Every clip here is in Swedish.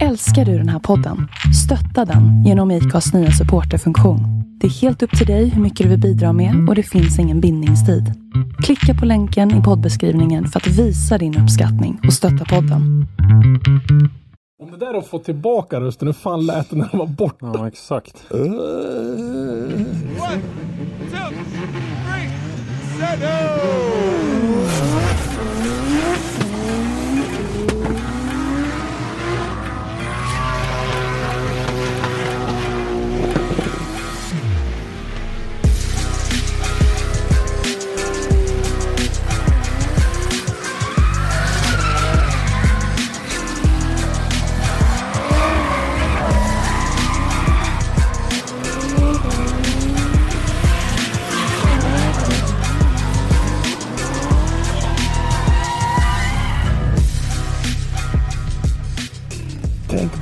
Älskar du den här podden? Stötta den genom IKAs nya supporterfunktion. Det är helt upp till dig hur mycket du vill bidra med och det finns ingen bindningstid. Klicka på länken i poddbeskrivningen för att visa din uppskattning och stötta podden. Om det där att få tillbaka rösten, hur fan lät det när den var borta? Ja, exakt. One, two, three, settle!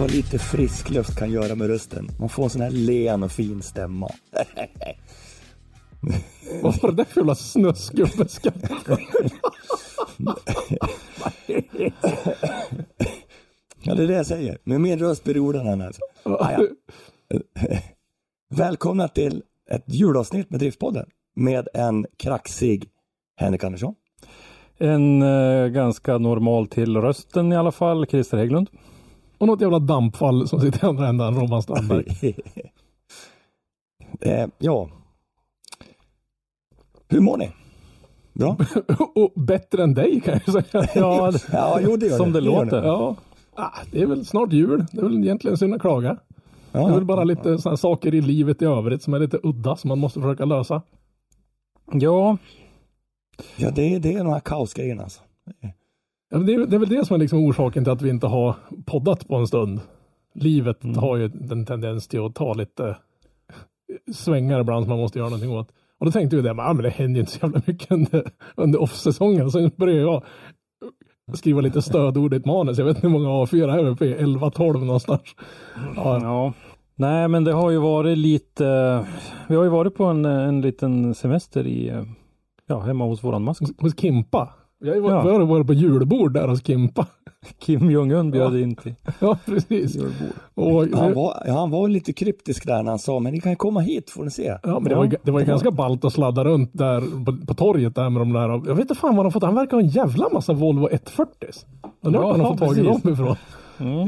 Vad lite frisk luft kan göra med rösten. Man får en sån här len och fin stämma. Vad var det där för jävla snuskgubbeskatt? Ja, det är det jag säger. Med min röst beror den här alltså. Ah. Välkomna till ett julavsnitt med Driftpodden med en kraxig Henrik Andersson. En eh, ganska normal till rösten i alla fall, Christer Hägglund. Och något jävla dampfall som sitter i andra änden, Robban Strandberg. eh, ja. Hur mår ni? Bra? Och bättre än dig kan jag säga. Ja, Ja, jo det gör som det gör låter. Ja. Ah, det är väl snart jul. Det är väl egentligen synd att klaga. Det är Ja, väl bara lite sådana saker i livet i övrigt som är lite udda som man måste försöka lösa. Ja, ja det, är- det är de här kaosgrejerna alltså. Ja, det, är, det är väl det som är liksom orsaken till att vi inte har poddat på en stund. Livet har ju en tendens till att ta lite svängar ibland som man måste göra någonting åt. Och då tänkte vi det, men, det händer ju inte så jävla mycket under, under off-säsongen. Sen började jag skriva lite stödord i ett manus. Jag vet inte hur många A4 jag är uppe i, 11-12 någonstans. Ja, ja. Nej, men det har ju varit lite. Vi har ju varit på en, en liten semester i, eh, ja, hemma hos våran mask. hos Kimpa. Jag har ju varit, Ja. varit på julbord där hos Kimpa. Kim Jong-Un bjöd in till Ja, precis. Och, Han var, ja, han var lite kryptisk där när han sa, men ni kan komma hit får ni se. Ja, men det var ju, det var ju ganska ballt att sladda runt där på, på torget där med de där. Jag vet inte fan var de fått. Han verkar ha en jävla massa Volvo 140. Undrar Ja, vart han har fått tag i dem ifrån.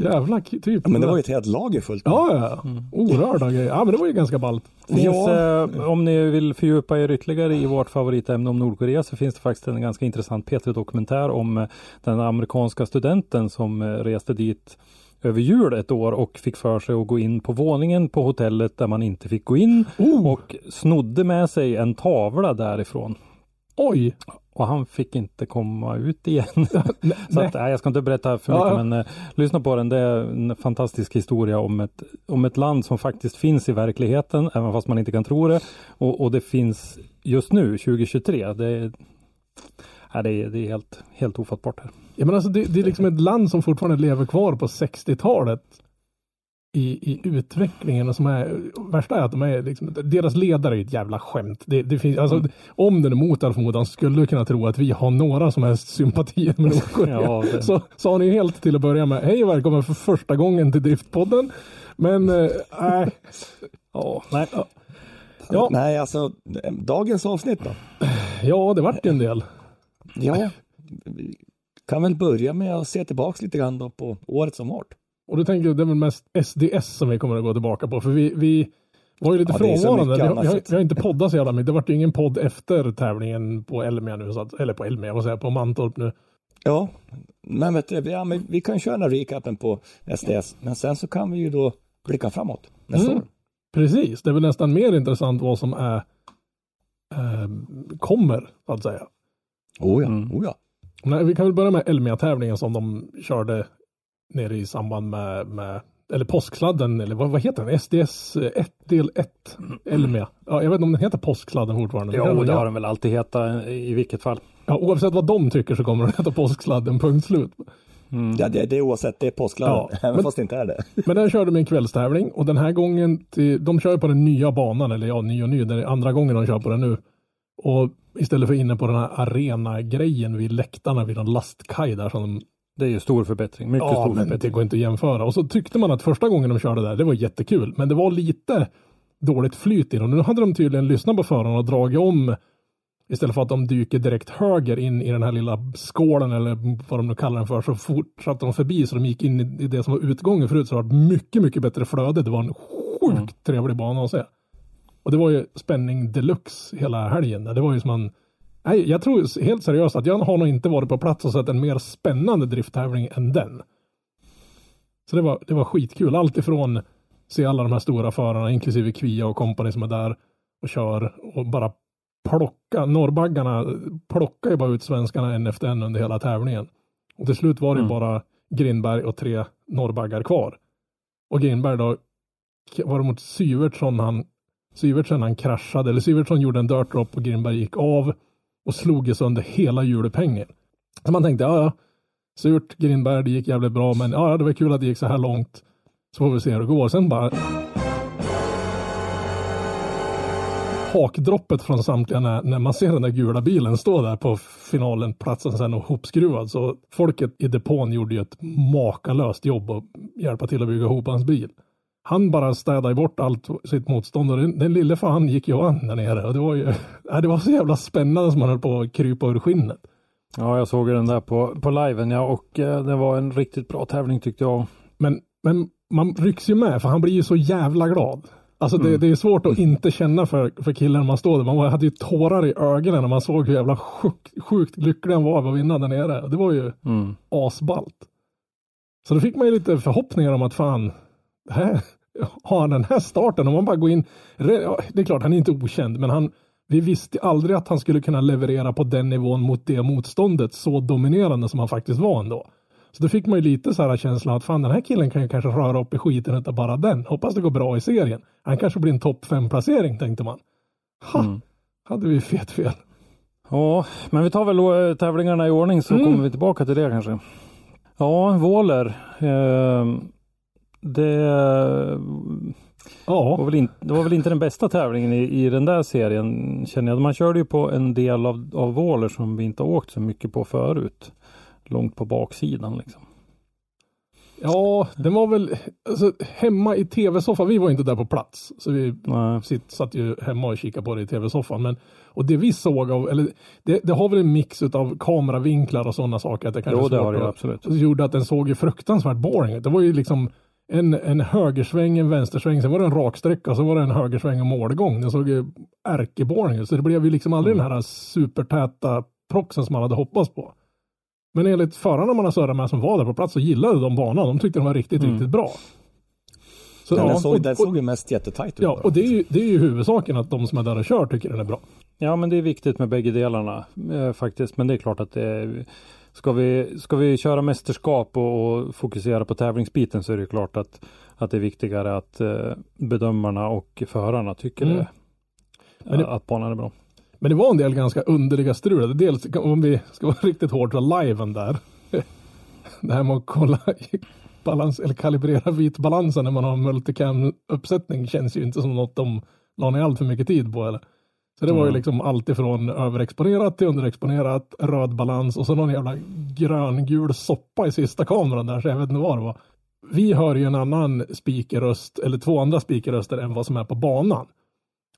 Jävla k- typ. Ja, men det var ju ett helt lager fullt. Ja, ja. Orörda grejer. Ja, men det var ju ganska ballt. Finns, Ja. eh, om ni vill fördjupa er ytterligare i vårt favoritämne om Nordkorea så finns det faktiskt en ganska intressant P3-dokumentär om eh, den amerikanska studenten som eh, reste dit över jul ett år och fick för sig att gå in på våningen på hotellet där man inte fick gå in Oh. och snodde med sig en tavla därifrån. Oj! Och han fick inte komma ut igen. Så att, nej, jag ska inte berätta för mycket ja. men eh, lyssna på den. Det är en fantastisk historia om ett, om ett land som faktiskt finns i verkligheten även fast man inte kan tro det. Och, och det finns just nu 2023. Det är, ja, det är, det är helt, helt ofattbart här. Ja, men alltså, det, det är liksom ett land som fortfarande lever kvar på 60-talet i, i utvecklingen och som är värsta är att de är liksom, deras ledare är ett jävla skämt. Det, det finns, alltså, Om den är mot all förmodan skulle du kunna tro att vi har några som helst sympatier med Nordkorea. Ja, det- Så sa ni helt till att börja med. Hej och välkommen för första gången till Driftpodden. Men eh, nej. Ja, nej. Ja, Nej, alltså dagens avsnitt då? ja, det vart ju en del. Ja, vi kan väl börja med att se tillbaks lite grann då på året som varit. Och då tänker jag det är väl mest SDS som vi kommer att gå tillbaka på. För vi, vi var ju lite Ja, frånvarande. Vi, vi, har, vi har inte poddat så jävla mycket. Det vart ju ingen podd efter tävlingen på Elmia nu. Så att, eller på Elmia, vad säger jag, på Mantorp nu. Ja, men vet du, ja, men vi kan köra den här recapen på SDS, men sen så kan vi ju då blicka framåt nästa Mm. år. Precis, det är väl nästan mer intressant vad som är eh, kommer, så att säga. Oh ja, Mm. oh ja. Men vi kan väl börja med Elmia-tävlingen som de körde nere i samband med, med eller påsksladden, eller vad, vad heter den? SDS 1 del 1 Elmia. Ja, jag vet inte om den heter påsksladden fortfarande. Jo, det har den väl alltid hetat i vilket fall. Ja, oavsett vad de tycker så kommer den heta påsksladden, punkt slut. ja det, det är oavsett, det är påskladden, Ja, även men- fast det inte är det. Men den körde med en kvällstävling och den här gången, till, de kör på den nya banan, eller ja, ny och ny, det är andra gången de kör på den nu. Och istället för inne på den här arena-grejen vid läktarna vid en lastkaj där som de Det är ju stor förbättring, mycket Ja, stor men det förbättring. går inte att jämföra. Och så tyckte man att första gången de körde där, det var jättekul. Men det var lite dåligt flyt i dem. Nu hade de tydligen lyssnat på förarna och dragit om istället för att de dyker direkt höger in i den här lilla skålen eller vad de nu kallar den för så fortsatte de förbi så de gick in i det som var utgången förut så det var mycket, mycket bättre flöde. Det var en sjukt Mm. trevlig bana att se. Och det var ju spänning deluxe hela helgen. Det var ju som man Nej, jag tror helt seriöst att jag har nog inte varit på plats och sett en mer spännande drifttävling än den. Så det var, det var skitkul. Allt ifrån se alla de här stora förarna, inklusive Kvia och kompani som är där och kör och bara plocka. Norrbaggarna plockar ju bara ut svenskarna en efter en under hela tävlingen. Och till slut var det Mm. bara Grindberg och tre norrbaggar kvar. Och Grindberg då var det mot Syvertsson han Syvertsen han kraschade, eller Syvertsson gjorde en dirt drop och Grindberg gick av och slog ju sönder hela julpengen. Så man tänkte, ja ja, surt Grindberg, det gick jävligt bra, men ja, det var kul att det gick så här långt. Så får vi se hur det går. Sen bara hakdroppet från samtliga när, när man ser den där gula bilen stå där på finalen, platsen sen och hopskruvad. Så folket i depån gjorde ju ett makalöst jobb och hjälpa till att bygga ihop hans bil. Han bara städade bort allt sitt motstånd och den, den lille fan gick ju an där nere. Och det var ju, ja, det var så jävla spännande som man höll på att krypa ur skinnet. Ja, jag såg den där på, på liven ja, och eh, det var en riktigt bra tävling tyckte jag. Men, men man rycks ju med för han blir ju så jävla glad. Alltså det, det är svårt att inte känna för, för killen när man står där. Man hade ju tårar i ögonen när man såg hur jävla sjukt, sjukt lycklig han var över att vinna där nere. Det var ju Mm. asballt. Så då fick man ju lite förhoppningar om att fan, har han den här starten? Om man bara går in, det är klart han är inte okänd, men han, vi visste aldrig att han skulle kunna leverera på den nivån mot det motståndet så dominerande som han faktiskt var ändå. Så då fick man ju lite så här känslan att fan den här killen kan ju kanske röra upp i skiten utav bara den. Hoppas det går bra i serien. Han kanske blir en topp fem placering tänkte man. Ha, Mm. hade vi fet fel. Ja, men vi tar väl eh, tävlingarna i ordning så Mm. kommer vi tillbaka till det kanske. Ja, Våler. Eh, det, Ja, var väl in, det var väl inte den bästa tävlingen i, i den där serien känner jag. Man körde ju på en del av, av Våler som vi inte åkt så mycket på förut. Långt på baksidan liksom. ja, den var väl alltså, hemma i tv-soffan. Vi var inte där på plats, så vi Nej. sitt, satt ju hemma och kikade på det i tv-soffan. Men, och det vi såg av, eller det, det har väl en mix av kameravinklar och sådana saker. Att det kanske Jo, det har det absolut. Det gjorde att den såg ju fruktansvärt boring ut. Det var ju liksom en, en högersväng, en vänstersväng, sen var det en raksträcka och så var det en högersväng och målgång. Den såg ju ärkeboring ut. Så det blev ju liksom aldrig Mm. den här supertäta proxen som man hade hoppats på. Men enligt förarna man har surrat med som var där på plats så gillade de banan. De tyckte den var riktigt, Mm. riktigt bra. Så, Men ja, den såg, och- den såg ju mest jättetajt ut. Ja, och det är, ju, det är ju huvudsaken att de som är där och kör tycker den är bra. Ja, men det är viktigt med bägge delarna eh, faktiskt. Men det är klart att det är, ska, vi, ska vi köra mästerskap och, och fokusera på tävlingsbiten så är det klart att, att det är viktigare att eh, bedömarna och förarna tycker Mm. det, det- att banan är bra. Men det var en del ganska underliga strul. Dels om vi ska vara riktigt hårda, liven där. Det här med att kolla balans, eller kalibrera vitbalansen när man har multicam-uppsättning känns ju inte som något de la ner allt för mycket tid på. Eller? Så det var ju Mm. liksom allt ifrån överexponerat till underexponerat, röd balans och så någon jävla gröngul soppa i sista kameran där, så jag vet inte vad det var. Vi hör ju en annan speakerröst, eller två andra speakerröster än vad som är på banan.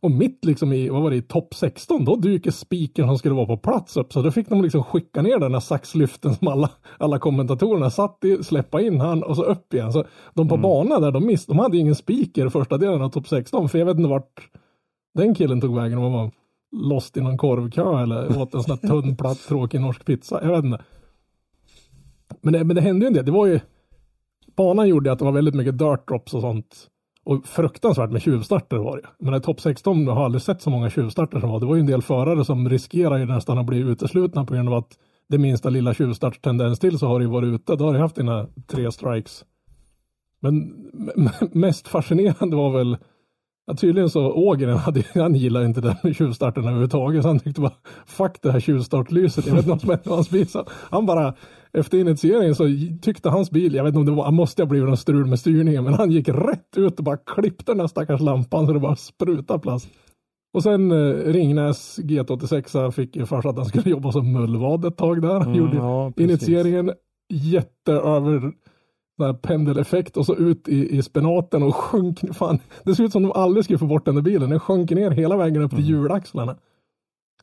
Och mitt liksom i, vad var det, i topp 16, då dyker spiken som skulle vara på plats upp. Så då fick de liksom skicka ner den här saxlyften som alla, alla kommentatorerna satt i, släppa in han och så upp igen. Så de på banan där, de, miss, de hade ingen speaker första delen av topp 16, för jag vet inte vart den killen tog vägen. och var lost i någon korvkö eller åt en sån här tunn, platt, tråkig norsk pizza. Jag vet inte. Men det, men det hände ju en del. Det var ju, banan gjorde att det var väldigt mycket dirt drops och sånt. Och fruktansvärt med tjuvstarter var det. Men i topp 16 har jag aldrig sett så många tjuvstarter som var. Det var ju en del förare som riskerar ju nästan att bli uteslutna på grund av att det minsta lilla tjuvstartstendens till så har det ju varit ute. Då har det haft dina tre strikes. Men mest fascinerande var väl Ja, tydligen så Ågren, han gillar inte den tjuvstarten överhuvudtaget. Så han tyckte bara, fuck det här tjuvstartlyset. Jag vet inte vad som hände med hans bil. Han bara, efter initieringen så tyckte hans bil, jag vet inte om det var, måste ha blivit någon strul med styrningen, men han gick rätt ut och bara klippte den här stackars lampan så det bara sprutade plast. Och sen eh, Ringnäs GT86 fick ju för sig att han skulle jobba som mullvad ett tag där. Mm, gjorde ja, initieringen jätteöver pendeleffekt och så ut i, i spenaten och sjönk. Fan, det ser ut som de aldrig skulle få bort den där bilen. Den sjönk ner hela vägen upp till hjulaxlarna.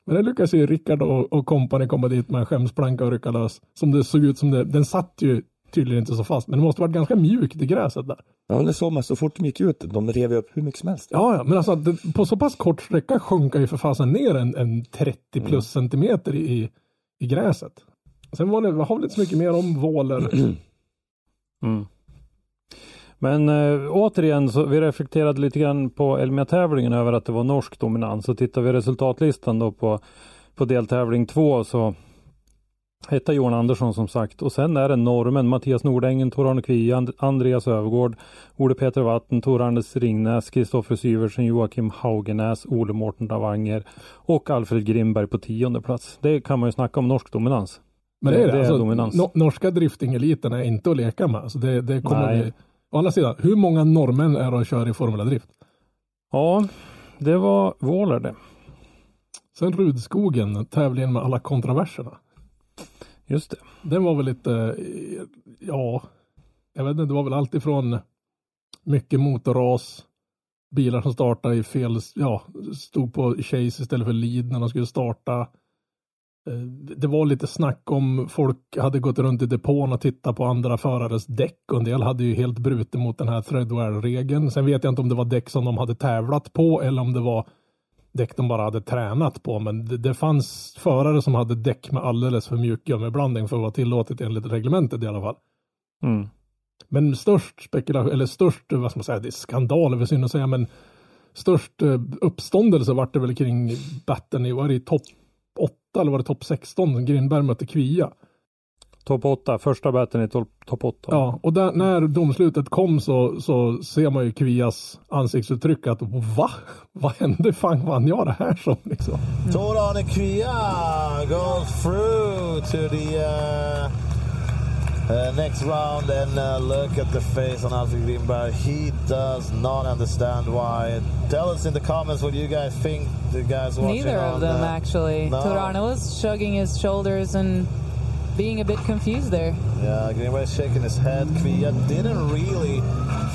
Men det lyckas ju Rickard och, och kompani komma dit med en skämsplanka och rycka lös. Som det såg ut som det, den satt ju tydligen inte så fast, men det måste varit ganska mjukt i gräset där. Ja, det såg man så fort de gick ut. De rev ju upp hur mycket som helst. Ja, ja, men alltså det, på så pass kort sträcka sjunka ju för fasen ner en, en 30 plus centimeter i, i gräset. Sen var det, har väl inte så mycket mer om våler. Mm. Men äh, återigen, så vi reflekterade lite grann på Elmia-tävlingen över att det var norsk dominans. Så tittar vi resultatlistan då på, på deltävling två så hette Johan Andersson som sagt och sen är det normen Mattias Nordängen, Tor-Arne Kvie, And Andreas Övergård, Ole Peter Watten, Tor-Anders Ringnäs, Kristoffer Syversen, Joakim Haugenäs, Ole Mårten Davanger och Alfred Grimberg på tionde plats. Det kan man ju snacka om norsk dominans. Men det är det. Alltså, dominans. no, norska driftingeliten är inte att leka med. Alltså det, det kommer Nej. bli, å andra sidan, hur många norrmän är det att köra i Formula Drift? Ja, det var Våler det. Sen Rudskogen, tävlingen med alla kontroverserna. Just det. Den var väl lite, ja, jag vet inte, det var väl allt ifrån mycket motorras, bilar som startade i fel, ja, stod på chase istället för lead när de skulle starta. Eh, Det var lite snack om folk hade gått runt i depån och tittat på andra förares däck och en del hade ju helt brutit mot den här threadwear-regeln. Sen vet jag inte om det var däck som de hade tävlat på eller om det var däck de bara hade tränat på. Men det, det fanns förare som hade däck med alldeles för mjuk gummiblandning för att vara tillåtet enligt reglementet i alla fall. Mm. Men störst spekulation, eller störst, vad ska man säga, det är skandal, är synd att säga, men störst eh, uppståndelse vart det väl kring batten i, var det i topp 8 eller var det topp 16? Grindberg mötte Kvia. Topp 8, första batten i topp top 8. Ja, och där, när domslutet kom så, så ser man ju Kvias ansiktsuttryck att va? Vad hände? Fan vann jag det här som liksom? Tor-Arne Kvia goes through to the uh, uh, next round and uh, look at the face on Alfred Grimberg. He does not understand why. Tell us in the comments what you guys think. The guys watching Neither of them, uh, actually. no. Torano was shrugging his shoulders and being a bit confused there. Yeah, Grimberg's shaking his head. Kvia didn't really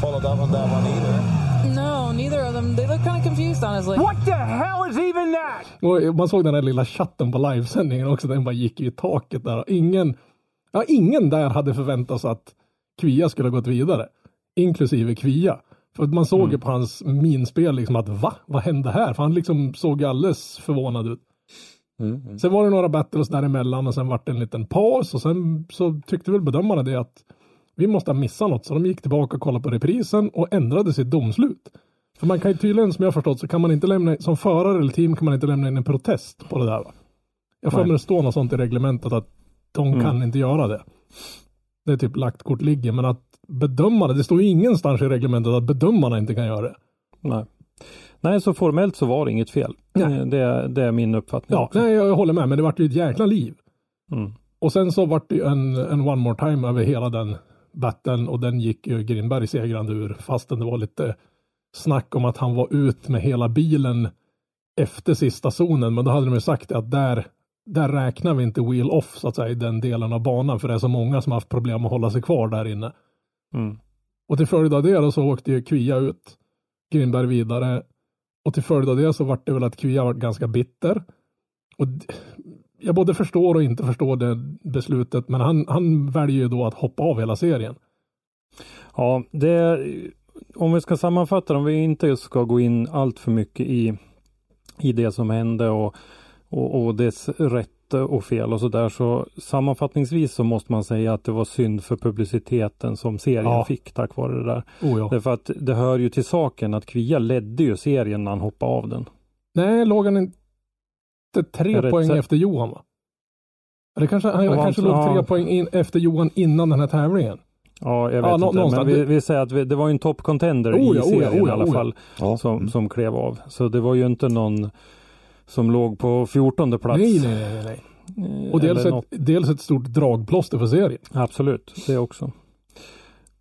follow up on that one either. No, neither of them. They look kind of confused, honestly. What the hell is even that? Och man såg den där lilla chatten på livesändningen också, den bara gick i taket där. Ingen, ja, ingen där hade förväntat sig att Kvia skulle ha gått vidare. Inklusive Kvia. För att man såg ju på hans minspel liksom att va? Vad hände här? För han liksom såg alldeles förvånad ut. Sen var det några battles däremellan och sen vart det en liten paus och sen så tyckte väl bedömarna det att vi måste ha missat något. Så de gick tillbaka och kollade på reprisen och ändrade sitt domslut. För man kan ju tydligen, som jag förstått, så kan man inte lämna, som förare eller team kan man inte lämna in en protest på det där va? Jag får mig det står något sånt i reglementet att de kan inte göra det. Det är typ lagt kort ligger, men att bedömarna, det står ju ingenstans i reglementet att bedömarna inte kan göra det. Nej. Nej, så formellt så var det inget fel. Nej. Eh, Det, är- det är min uppfattning. Ja, också. nej, jag håller med, men det vart ju ett jäkla liv. Mm. Och sen så vart det ju en, en one more time över hela den battlen och den gick ju Grimberg segrande ur fastän det var lite snack om att han var ut med hela bilen efter sista zonen. Men då hade de ju sagt att där, där räknar vi inte wheel off så att säga i den delen av banan för det är så många som har haft problem att hålla sig kvar där inne. Mm. Och till följd av det då så åkte ju Kvia ut, Grimberg vidare och till följd av det så vart det väl att Kvia var ganska bitter. Och jag både förstår och inte förstår det beslutet, men han, han väljer ju då att hoppa av hela serien. Ja, det, om vi ska sammanfatta, om vi inte ska gå in allt för mycket i, i det som hände och, och, och dess rätt och fel och sådär så sammanfattningsvis så måste man säga att det var synd för publiciteten som serien Ja. fick tack vare det där. Oh ja. Därför att det hör ju till saken att Kvia ledde ju serien när han hoppade av den. Nej, låg han inte tre det poäng ett- efter Johan va? Eller kanske, han Ja, kanske han- låg tre ja. poäng in, efter Johan innan den här tävlingen. Ja, jag Ja, vet nå- inte. någonstans. Men vi, Det- vi säger att vi, det var ju en top contender Oh ja, i oh ja, serien oh ja, i alla oh fall Ja. som, som klev av. Så det var ju inte någon som låg på 14 plats. Nej, nej, nej, nej. Eh, Och dels ett, dels ett stort dragplåster för serien. Absolut, det också.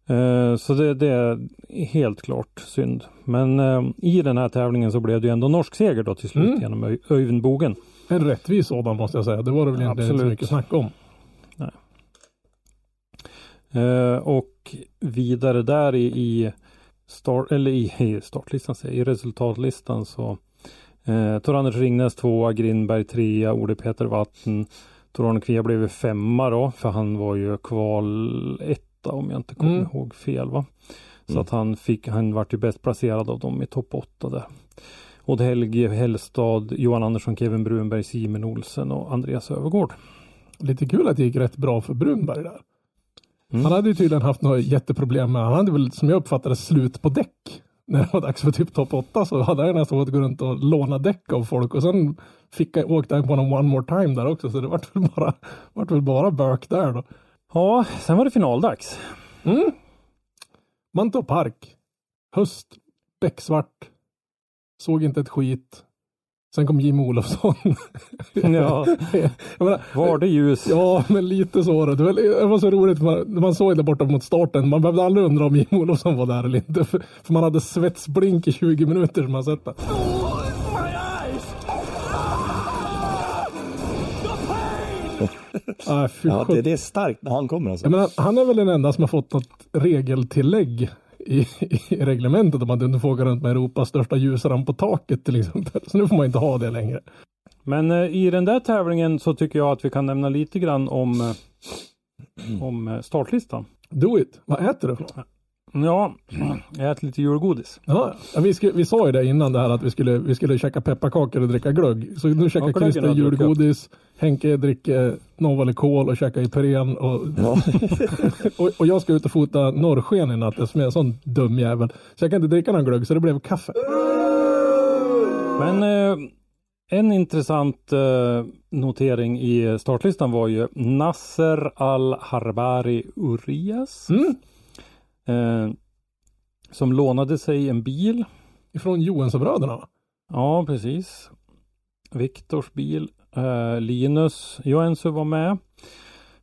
Eh, Så det, det är helt klart synd. Men eh, i den här tävlingen så blev det ju ändå norsk seger då till slut Mm. genom Öyvind Bogen. En rättvis sådan måste jag säga. Det var det väl inte så mycket snack om. Eh, och vidare där i, i, start, eller i, i startlistan, i resultatlistan så eh, Tor Anders Ringnäs tvåa, Grindberg trea, Ole Peter Vatten. Tor Arne Kvia blev femma då, för han var ju kval etta om jag inte kommer Mm. ihåg fel va. Så Mm. att han fick, han vart ju bäst placerad av dem i topp åtta där. Odd Helge, Hellstad, Johan Andersson, Kevin Brunberg, Simon Olsen och Andreas Övergård. Lite kul att det gick rätt bra för Brunberg där. Mm. Han hade ju tydligen haft några jätteproblem med, han hade väl som jag uppfattade slut på däck. När det var dags för typ topp 8 så hade han nästan fått gå runt och låna däck av folk och sen fick jag, åkte han på någon one more time där också så det vart väl bara, vart väl bara bök där då. Ja, sen var det finaldags. Mm. Mantorp Park. Höst. Becksvart. Såg inte ett skit. Sen kom Jim Olofsson. Ja, menar, var det ljus? Ja, men lite så var det. Det var, så roligt man, man såg det borta mot starten. Man behövde aldrig undra om Jim Olofsson var där eller inte. För, för man hade svetsblink i 20 minuter som man sett det. Ah, Ja, det, det är starkt när han kommer alltså. Menar, han är väl den enda som har fått något regeltillägg i, i reglementet om du inte får åka runt med Europas största ljusramp på taket till exempel. Så nu får man inte ha det längre. Men eh, i den där tävlingen så tycker jag att vi kan nämna lite grann om, eh, om eh, startlistan. Do it. Vad äter du för något? Ja, jag äter lite julgodis. Ja, ja, vi, skulle, vi sa ju det innan det här att vi skulle, vi skulle käka pepparkakor och dricka glögg. Så nu käkar glöggen Christer julgodis, Henke dricker Novalecol och käkar Ipren och, Ja. och, och jag ska ut och fota norrsken i natt jag är en sån dum jävel. Så jag kan inte dricka någon glögg så det blev kaffe. Men eh, en intressant eh, notering i startlistan var ju Nasser Al-Harbari Urias. Mm. Eh, som lånade sig en bil. Ifrån Johansson-bröderna va? Ja, precis. Viktors bil. Eh, Linus Joensuu var med.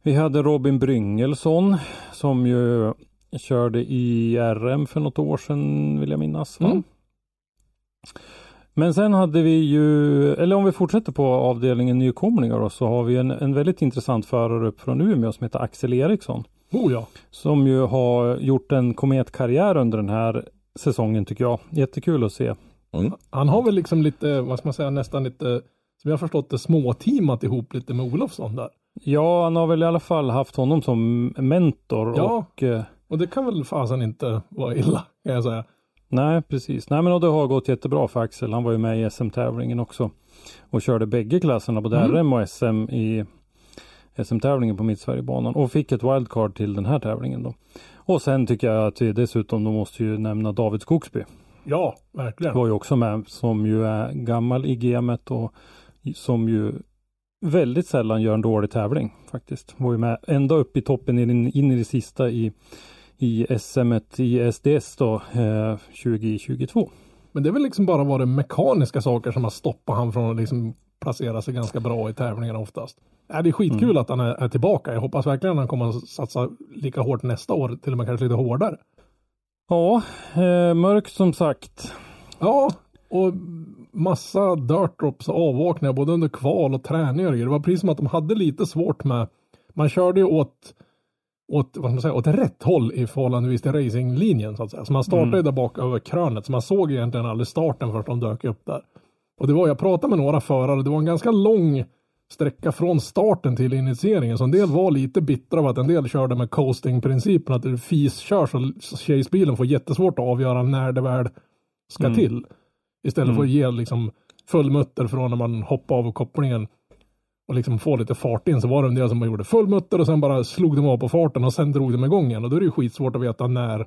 Vi hade Robin Bryngelsson som ju körde i RM för något år sedan vill jag minnas. Mm. Men sen hade vi ju, eller om vi fortsätter på avdelningen nykomlingar då, så har vi en, en väldigt intressant förare upp från Umeå som heter Axel Eriksson. Oh ja. Som ju har gjort en kometkarriär under den här säsongen tycker jag. Jättekul att se. Han har väl liksom lite, vad ska man säga, nästan lite, som jag har förstått det, småteamat ihop lite med Olofsson där. Ja, han har väl i alla fall haft honom som mentor Ja. och eh, Och det kan väl fasen inte vara illa, kan jag säga. Nej, precis. Nej, men och det har gått jättebra för Axel. Han var ju med i SM-tävlingen också och körde bägge klasserna, både Mm. RM och SM i SM-tävlingen på Mittsverigebanan och fick ett wildcard till den här tävlingen då. Och sen tycker jag att vi dessutom då måste ju nämna David Skogsby. Ja, verkligen. Var ju också med som ju är gammal i gamet och som ju väldigt sällan gör en dålig tävling faktiskt. Var ju med ända upp i toppen in, in i det sista i i SM i SDS då eh, 2022. Men det är väl liksom bara varit mekaniska saker som har stoppat han från att liksom placera sig ganska bra i tävlingarna oftast. Ja, det är skitkul Mm. att han är, är tillbaka. Jag hoppas verkligen att han kommer att satsa lika hårt nästa år, till och med kanske lite hårdare. Ja, eh, mörkt som sagt. Ja, och massa dirt drops och avvakningar både under kval och träningar. Det var precis som att de hade lite svårt med, man körde ju åt åt, vad man säga, åt rätt håll i förhållandevis till racinglinjen så att säga. Så man startade Mm. där bak över krönet så man såg egentligen aldrig starten förrän de dök upp där. Och det var, jag pratade med några förare, det var en ganska lång sträcka från starten till initieringen. Så en del var lite bittra av att en del körde med coasting-principen, att det fis-kör så chase-bilen får jättesvårt att avgöra när det väl ska Mm. till. Istället Mm. för att ge liksom full mutter från när man hoppar av kopplingen och liksom få lite fart in så var det en del som gjorde full mutter och sen bara slog de av på farten och sen drog de igång igen och då är det ju skitsvårt att veta när,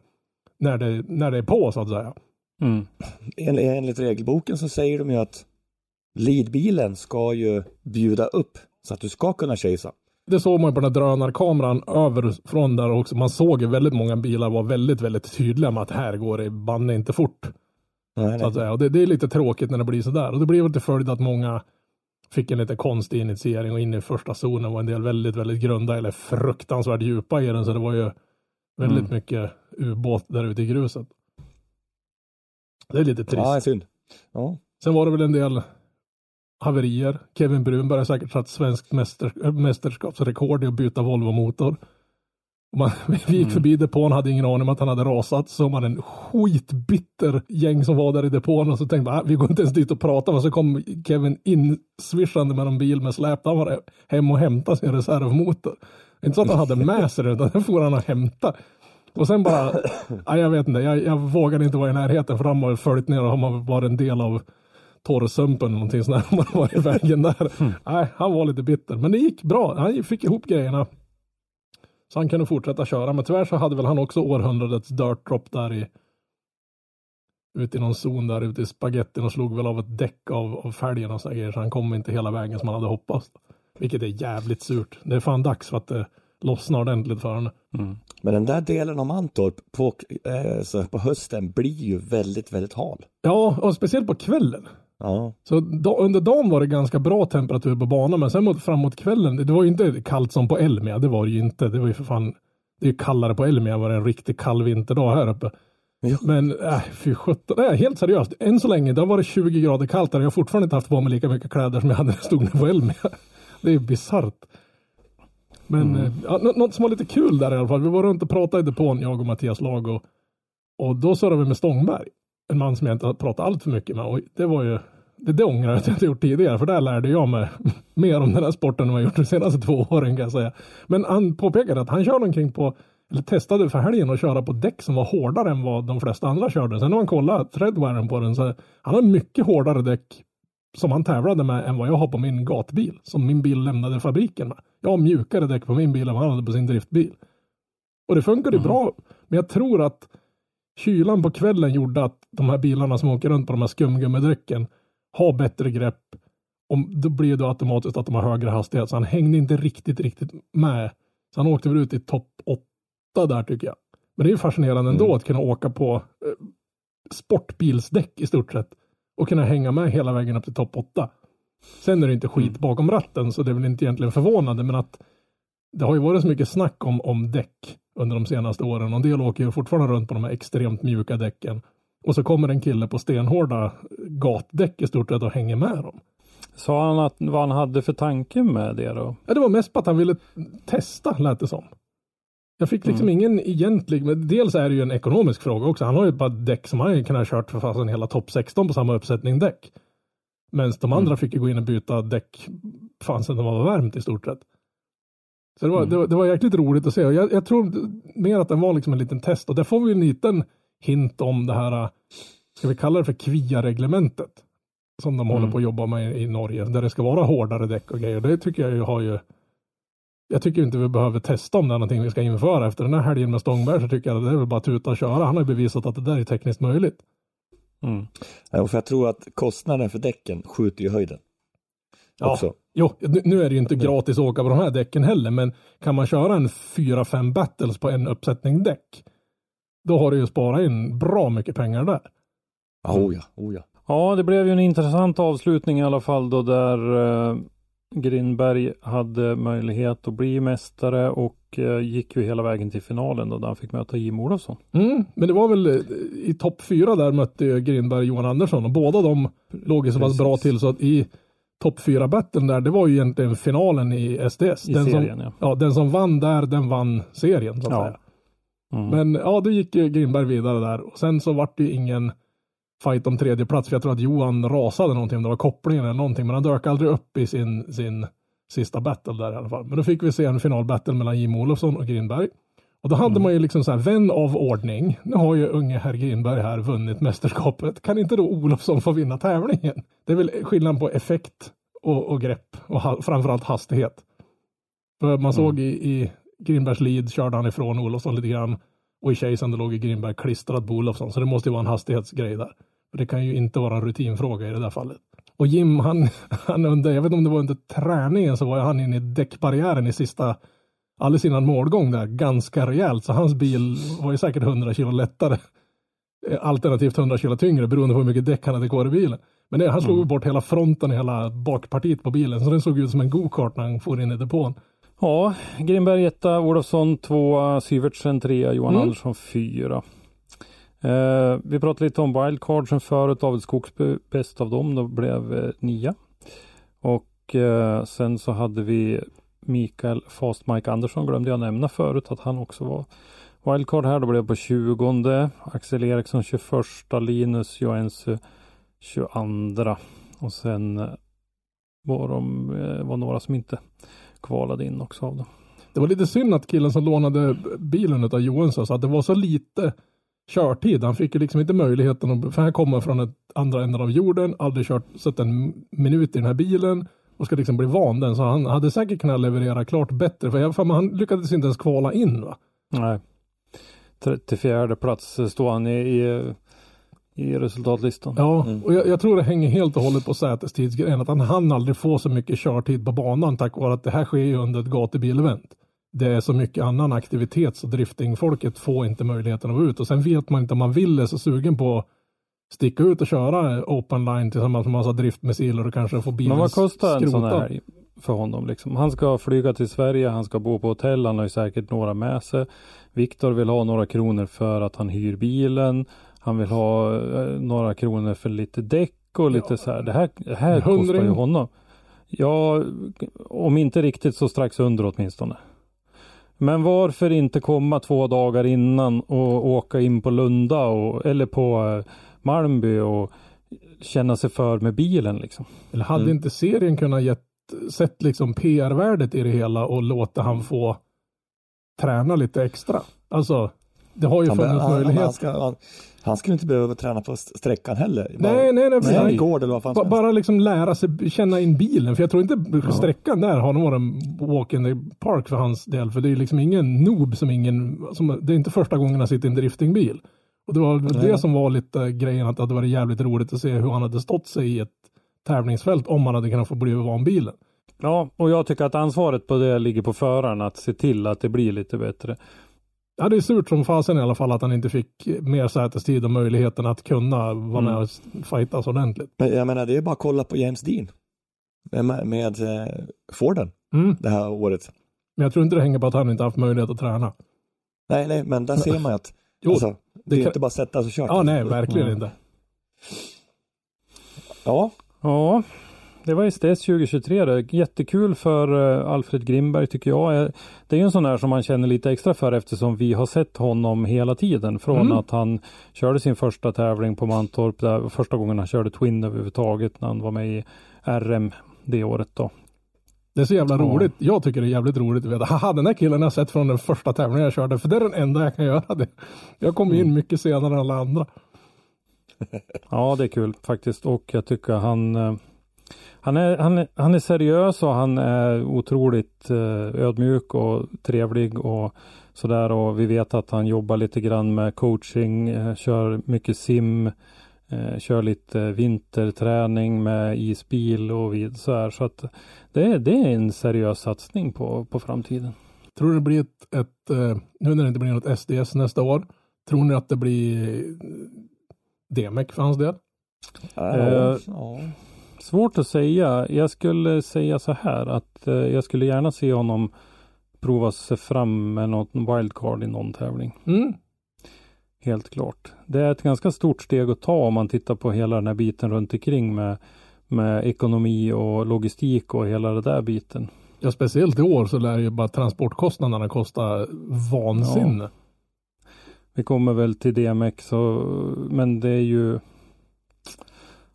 när, det, när det är på så att säga. Mm. En, enligt regelboken så säger de ju att leadbilen ska ju bjuda upp så att du ska kunna chasea. Det såg man på den här drönarkameran över från där också. Man såg ju väldigt många bilar var väldigt, väldigt tydliga med att här går det banne inte fort. Nej, Så att säga. Och det, det är lite tråkigt när det blir sådär. Och det blir väl till följd att många fick en lite konstig initiering och in i första zonen var en del väldigt, väldigt grunda eller fruktansvärt djupa i den. Så det var ju väldigt Mm. mycket ubåt där ute i gruset. Det är lite trist. Ja, synd. Ja. Sen var det väl en del haverier. Kevin Brunberg har säkert satt svenskt mäster, äh, mästerskapsrekord i att byta Volvo-motor. Man, vi gick förbi depån, hade ingen aning om att han hade rasat. Så man en skitbitter gäng som var där i depån och så tänkte man, "Ah, vi går inte ens dit och pratar. Men så kom Kevin in svischande med en bil med släp. Han var hem och hämtade sin reservmotor. Inte så att han hade med sig det, utan den får han och hämta. Och sen bara, nej, jag vet inte, jag, jag vågade inte vara i närheten för han har följt ner och har man varit en del av torrsumpen eller någonting sånt där. Man var i vägen där. Nej, han var lite bitter. Men det gick bra. Han fick ihop grejerna. Så han kunde fortsätta köra. Men tyvärr så hade väl han också århundradets dirt drop där i ute i någon zon där ute i spagettin och slog väl av ett däck av, av fälgen och så grejer. Så han kom inte hela vägen som han hade hoppats. Vilket är jävligt surt. Det är fan dags för att det lossnar ordentligt för honom. Men den där delen av Mantorp på, eh, så på hösten blir ju väldigt, väldigt hal. Ja, och speciellt på kvällen. Ja, Så da, under dagen var det ganska bra temperatur på banan, men sen mot, framåt kvällen, det, var ju inte kallt som på Elmia, det var det ju inte. Det var ju för fan, det är ju kallare på Elmia än vad det är en riktigt kall vinterdag här uppe. Ja. Men äh, fy sjutton, nej, helt seriöst, än så länge, det har varit 20 grader kallt där, jag har fortfarande inte haft på mig lika mycket kläder som jag hade när jag stod nere på Elmia. Det är bisarrt. Men eh, ja, nå- något som var lite kul där i alla fall, vi var runt och pratade i depån, jag och Mattias Lag och, och då surrade vi med Stångberg. En man som jag inte har pratat allt för mycket med och det var ju det, det ångrar jag att jag inte gjort tidigare, för där lärde jag mig mer om den här sporten än vad jag gjort de senaste två åren kan jag säga. Men han påpekade att han körde omkring på, eller testade för helgen att köra på däck som var hårdare än vad de flesta andra körde. Sen när man kollar treadwearen på den så han har mycket hårdare däck som han tävlade med än vad jag har på min gatbil, som min bil lämnade fabriken med. Jag har mjukare däck på min bil än vad han hade på sin driftbil. Och det funkade bra, men jag tror att kylan på kvällen gjorde att de här bilarna som åker runt på de här skumgummidäcken har bättre grepp. Om, då blir det automatiskt att de har högre hastighet, så han hängde inte riktigt, riktigt med. Så han åkte väl ut i topp åtta där tycker jag. Men det är ju fascinerande ändå att kunna åka på eh, sportbilsdäck i stort sett och kunna hänga med hela vägen upp till topp åtta. Sen är det inte skit bakom ratten, så det är väl inte egentligen förvånande, men att det har ju varit så mycket snack om, om däck under de senaste åren och en del åker ju fortfarande runt på de här extremt mjuka däcken. Och så kommer en kille på stenhårda gatdäck i stort sett och hänger med dem. Sa han att vad han hade för tanke med det då? Ja, det var mest på att han ville testa, lät det som. Jag fick liksom ingen egentlig, men dels är det ju en ekonomisk fråga också. Han har ju ett par däck som han kan ha kört för fasen hela topp 16 på samma uppsättning däck. Medan de andra fick ju gå in och byta däck fan sen det var varmt i stort sett. Så det var, det var, det var jäkligt roligt att se jag, jag tror mer att den var liksom en liten test och där får vi en liten hint om det här, ska vi kalla det för KVIA-reglementet? Som de håller på att jobba med i Norge, där det ska vara hårdare däck och grejer. Det tycker jag ju har ju jag tycker inte vi behöver testa om det är någonting vi ska införa. Efter den här helgen med Stångberg så tycker jag att det är väl bara att tuta och köra. Han har ju bevisat att det där är tekniskt möjligt. Mm. Ja, för jag tror att kostnaden för däcken skjuter i höjden. Ja. Också. Jo, nu är det ju inte gratis att åka på de här däcken heller, men kan man köra en 4-5 battles på en uppsättning däck, då har du ju sparat in bra mycket pengar där. Ja, Oh ja, oh ja. Ja, det blev ju en intressant avslutning i alla fall då där eh, Grindberg hade möjlighet att bli mästare och eh, gick ju hela vägen till finalen då där han fick möta Jim Olofsson. Mm, men det var väl eh, i topp fyra där mötte och Johan Andersson och båda de låg ju så pass bra till så att i topp fyra battlen där, det var ju egentligen finalen i SDS. I den, serien, som, ja. ja. Den som vann där, den vann serien så att Ja. säga. Mm. Men ja, då gick ju Grindberg vidare där och sen så vart det ju ingen fight om tredje plats för jag tror att Johan rasade någonting, om det var kopplingen eller någonting, men han dök aldrig upp i sin, sin sista battle där i alla fall. Men då fick vi se en finalbattle mellan Jim Olofsson och Grindberg. Och då hade man ju liksom så här, vän av ordning. Nu har ju unge herr Grindberg här vunnit mästerskapet. Kan inte då Olofsson få vinna tävlingen? Det är väl skillnad på effekt och, och grepp och ha, framförallt hastighet. För man såg i, i Grindbergs lead körde han ifrån Olofsson lite grann. Och i chasen låg ju Grindberg klistrad på Olofsson. Så det måste ju vara en hastighetsgrej där. För det kan ju inte vara en rutinfråga i det där fallet. Och Jim, han, han under, jag vet inte om det var under träningen så var han inne i däckbarriären i sista, alldeles innan målgång där, ganska rejält. Så hans bil var ju säkert 100 kilo lättare. Eh, Alternativt 100 kilo tyngre beroende på hur mycket däck han hade kvar i bilen. Men det, han slog ju bort hela fronten och hela bakpartiet på bilen. Så den såg ut som en go-kart när han for in i depån. Ja, Grimberg etta, Olofsson tvåa, Syvertsen trea, Johan Mm. Andersson fyra. Eh, vi pratade lite om wildcardsen förut, David Skogsby bäst av dem, då blev eh, nia. Och eh, sen så hade vi Mikael Fast Mike Andersson glömde jag nämna förut att han också var wildcard här. Då blev det på 20. Axel Eriksson 21. Linus Joensuu 22. Och sen eh, var de eh, var några som inte kvalade in också av dem. Det var lite synd att killen som lånade bilen av Johansson sa att det var så lite körtid. Han fick ju liksom inte möjligheten att, för han kommer från ett andra änden av jorden, aldrig kört, sett en minut i den här bilen och ska liksom bli van den. Så han hade säkert kunnat leverera klart bättre. För jag, för han lyckades inte ens kvala in va? Nej. 34 plats står han i, i, i resultatlistan. Ja, mm. och jag, jag, tror det hänger helt och hållet på sätestidsgrejen. Att han hann aldrig få så mycket körtid på banan tack vare att det här sker ju under ett gatubilevent. Det är så mycket annan aktivitet så driftingfolket får inte möjligheten att vara ut. Och sen vet man inte om man vill är så sugen på sticka ut och köra open line tillsammans med massa driftmissiler och kanske få bilen Men vad kostar en sån här för honom? Liksom? Han ska flyga till Sverige, han ska bo på hotell, han har ju säkert några med sig. Viktor vill ha några kronor för att han hyr bilen. Han vill ha eh, några kronor för lite däck och lite ja. så här. Det här, det här kostar ju honom. Ja, om inte riktigt så strax under åtminstone. Men varför inte komma två dagar innan och åka in på Lunda och, eller på eh, Malmby och känna sig för med bilen liksom. Eller hade mm. inte serien kunnat gett, sett liksom PR-värdet i det hela och låta han få träna lite extra? Alltså, det har ju han, funnits han, möjlighet. Han, ska, han, han skulle inte behöva träna på sträckan heller. Bara, nej, nej, nej. nej. Gård eller vad fan ba, bara liksom lära sig känna in bilen. För jag tror inte ja. sträckan där har en walk in the park för hans del. För det är liksom ingen noob som ingen, som, det är inte första gången han sitter i en driftingbil. Och det var nej. det som var lite grejen att det hade varit jävligt roligt att se hur han hade stått sig i ett tävlingsfält om han hade kunnat få bli van bilen. Ja, och jag tycker att ansvaret på det ligger på föraren att se till att det blir lite bättre. Ja, det är surt som fasen i alla fall att han inte fick mer sätestid och möjligheten att kunna vara med mm. och fightas ordentligt. Men jag menar, det är bara att kolla på James Dean med, med eh, Forden mm. det här året. Men jag tror inte det hänger på att han inte haft möjlighet att träna. Nej, nej, men där ser man att jo, alltså, det är kan... inte bara sätta sig och köra. Ja, nej, verkligen mm. inte. Ja. Ja, det var STS 2023 det. Jättekul för eh, Alfred Grimberg tycker jag. Eh, det är ju en sån där som man känner lite extra för eftersom vi har sett honom hela tiden. Från mm. att han körde sin första tävling på Mantorp, där första gången han körde Twin överhuvudtaget när han var med i RM det året då. Det är så jävla roligt. Jag tycker det är jävligt roligt att veta. Haha, den här killen har jag sett från den första tävlingen jag körde. För det är den enda jag kan göra det. Jag kom in mm. mycket senare än alla andra. ja, det är kul faktiskt. Och jag tycker han eh, han är, han, är, han är seriös och han är otroligt eh, ödmjuk och trevlig och sådär och vi vet att han jobbar lite grann med coaching, eh, kör mycket sim, eh, kör lite vinterträning med isbil och vid, så här. Så att det, är, det är en seriös satsning på, på framtiden. Tror du det blir ett, ett eh, nu när det inte blir något SDS nästa år, tror ni att det blir DMEC för hans del? Ja. Svårt att säga. Jag skulle säga så här att eh, jag skulle gärna se honom prova sig fram med något wildcard i någon tävling. Mm. Helt klart. Det är ett ganska stort steg att ta om man tittar på hela den här biten runt omkring med, med ekonomi och logistik och hela det där biten. Ja, speciellt i år så lär ju bara transportkostnaderna kosta vansinne. Ja. Vi kommer väl till DMX, och, men det är ju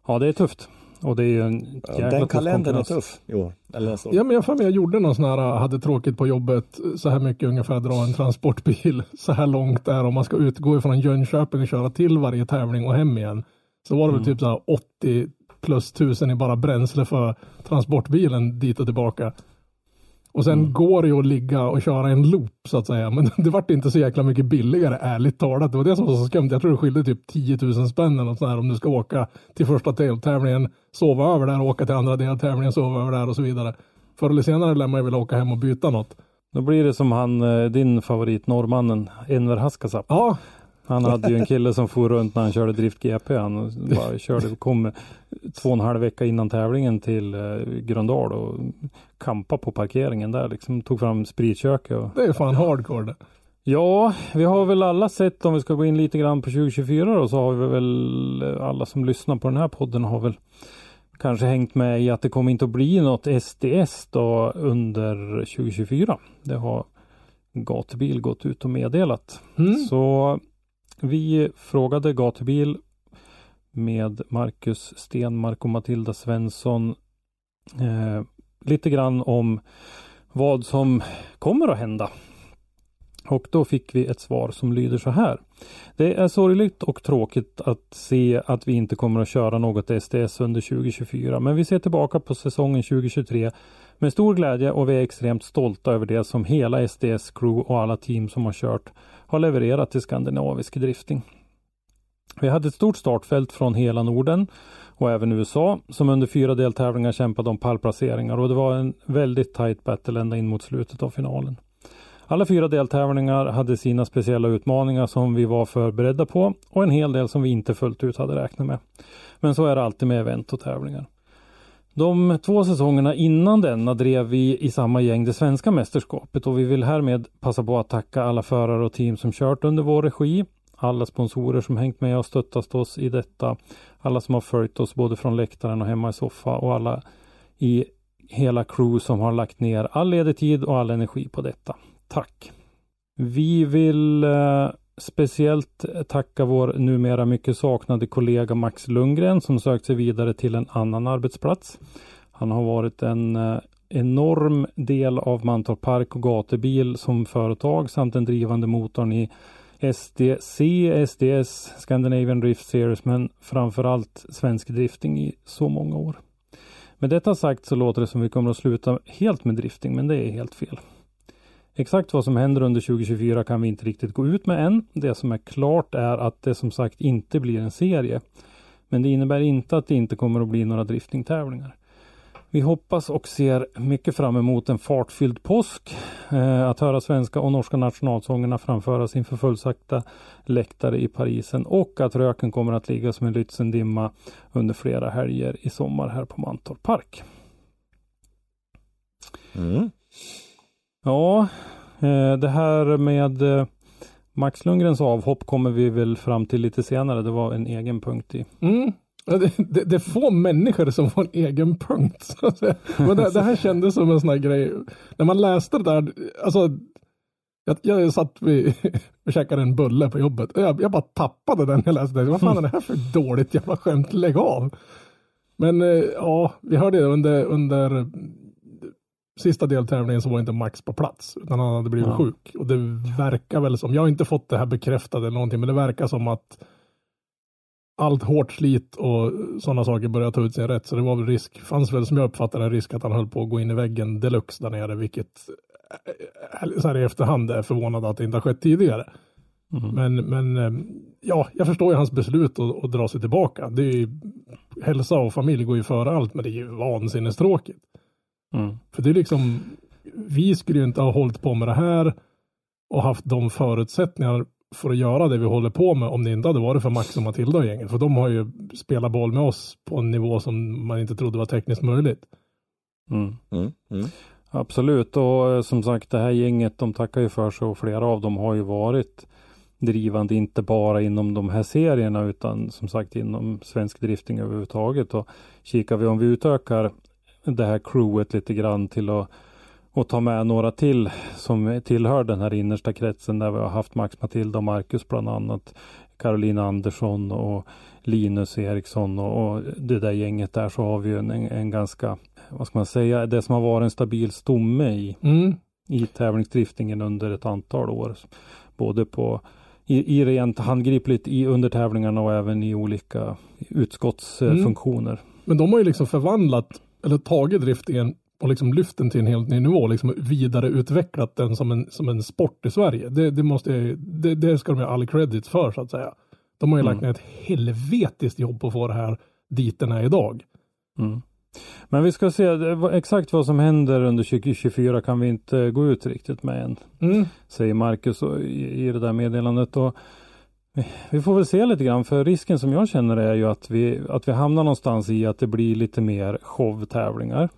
Ja, det är tufft. Och det är ju en jäkla Den kalendern är tuff i år. Eller så. Ja, men jag, för jag gjorde någon sån här, hade tråkigt på jobbet, så här mycket ungefär dra en transportbil så här långt där om man ska utgå ifrån Jönköping och köra till varje tävling och hem igen. Så var det mm. väl typ så här 80 plus tusen i bara bränsle för transportbilen dit och tillbaka. Och sen mm. går det ju att ligga och köra en loop så att säga. Men det vart inte så jäkla mycket billigare ärligt talat. Det var det som var så skumt. Jag tror det skilde typ 10 000 spänn eller något sånt här om du ska åka till första deltävlingen, sova över där, åka till andra deltävlingen, sova över där och så vidare. Förr eller senare lär man ju väl åka hem och byta något. Då blir det som han, eh, din favorit norrmannen, Enver Haskasap. Ja, han hade ju en kille som for runt när han körde Drift GP. Han bara körde, kom två och en halv vecka innan tävlingen till eh, Gröndal och kampa på parkeringen där liksom. Tog fram spritköket. Och... Det är fan hardcore det. Ja, vi har väl alla sett om vi ska gå in lite grann på 2024 då så har vi väl alla som lyssnar på den här podden har väl kanske hängt med i att det kommer inte att bli något SDS då under 2024. Det har Gatubil gått ut och meddelat. Mm. Så vi frågade Gatubil med Marcus Stenmark och Matilda Svensson eh, lite grann om vad som kommer att hända. Och då fick vi ett svar som lyder så här. Det är sorgligt och tråkigt att se att vi inte kommer att köra något STS under 2024 men vi ser tillbaka på säsongen 2023 med stor glädje och vi är extremt stolta över det som hela SDS crew och alla team som har kört har levererat till skandinavisk drifting. Vi hade ett stort startfält från hela Norden och även USA som under fyra deltävlingar kämpade om pallplaceringar och det var en väldigt tight battle ända in mot slutet av finalen. Alla fyra deltävlingar hade sina speciella utmaningar som vi var förberedda på och en hel del som vi inte fullt ut hade räknat med. Men så är det alltid med event och tävlingar. De två säsongerna innan denna drev vi i samma gäng det svenska mästerskapet och vi vill härmed passa på att tacka alla förare och team som kört under vår regi, alla sponsorer som hängt med och stöttat oss i detta, alla som har följt oss både från läktaren och hemma i soffa och alla i hela crew som har lagt ner all ledig tid och all energi på detta. Tack! Vi vill eh, speciellt tacka vår numera mycket saknade kollega Max Lundgren som sökt sig vidare till en annan arbetsplats. Han har varit en eh, enorm del av Mantorp Park och Gatubil som företag samt den drivande motorn i SDC, SDS, Scandinavian Drift Series men framförallt svensk drifting i så många år. Med detta sagt så låter det som vi kommer att sluta helt med drifting men det är helt fel. Exakt vad som händer under 2024 kan vi inte riktigt gå ut med än. Det som är klart är att det som sagt inte blir en serie. Men det innebär inte att det inte kommer att bli några driftingtävlingar. Vi hoppas och ser mycket fram emot en fartfylld påsk. Eh, att höra svenska och norska nationalsångerna framföras inför fullsatta läktare i Parisen och att röken kommer att ligga som en Lützendimma under flera helger i sommar här på Mantorp Park. Mm. Ja, eh, det här med eh, Max Lundgrens avhopp kommer vi väl fram till lite senare. Det var en egen punkt i. Mm. Det, det, det är få människor som får en egen punkt. så att säga. Men det, det här kändes som en sån här grej. När man läste det där, alltså jag, jag satt vid, och käkade en bulle på jobbet. Jag, jag bara tappade den när jag läste det. Vad fan är det här för dåligt jävla skämt? Lägg av. Men eh, ja, vi hörde det under, under sista deltävlingen så var inte Max på plats. Utan han hade blivit Ja. sjuk. Och det verkar väl som, jag har inte fått det här bekräftat eller någonting, men det verkar som att allt hårt slit och sådana saker börjar ta ut sin rätt. Så det var väl risk, fanns väl som jag uppfattade en risk att han höll på att gå in i väggen deluxe där nere, vilket eh, så här i efterhand är förvånad att det inte har skett tidigare. Mm. Men, men eh, ja, jag förstår ju hans beslut att, att dra sig tillbaka. Det är ju, hälsa och familj går ju före allt, men det är ju vansinnestråkigt. Mm. För det är liksom, vi skulle ju inte ha hållit på med det här och haft de förutsättningar för att göra det vi håller på med om det inte hade varit för Max och Matilda och gänget. För de har ju spelat boll med oss på en nivå som man inte trodde var tekniskt möjligt. Mm. Mm. Mm. Absolut och eh, som sagt det här gänget de tackar ju för sig och flera av dem har ju varit drivande inte bara inom de här serierna utan som sagt inom svensk drifting överhuvudtaget och kikar vi om vi utökar det här crewet lite grann till att och ta med några till som tillhör den här innersta kretsen där vi har haft Max Matilda och Marcus bland annat. Carolina Andersson och Linus Eriksson och, och det där gänget där så har vi en, en, ganska, vad ska man säga, det som har varit en stabil stomme i, Mm. i tävlingsdriftingen under ett antal år. Både på i, i rent handgripligt i under tävlingarna och även i olika utskottsfunktioner. Men de har ju liksom förvandlat, eller tagit driftingen och liksom lyft den till en helt ny nivå, liksom vidareutvecklat den som en, som en sport i Sverige. Det, det, måste jag, det, det ska de ha all credit för så att säga. De har ju Mm. lagt ner ett helvetiskt jobb på att få det här dit den är idag. Mm. Men vi ska se, exakt vad som händer under 2024 kan vi inte gå ut riktigt med än. Mm. Säger Marcus i, i det där meddelandet. Och vi- får väl se lite grann för risken som jag känner är ju att vi, att vi hamnar någonstans i att det blir lite mer showtävlingar.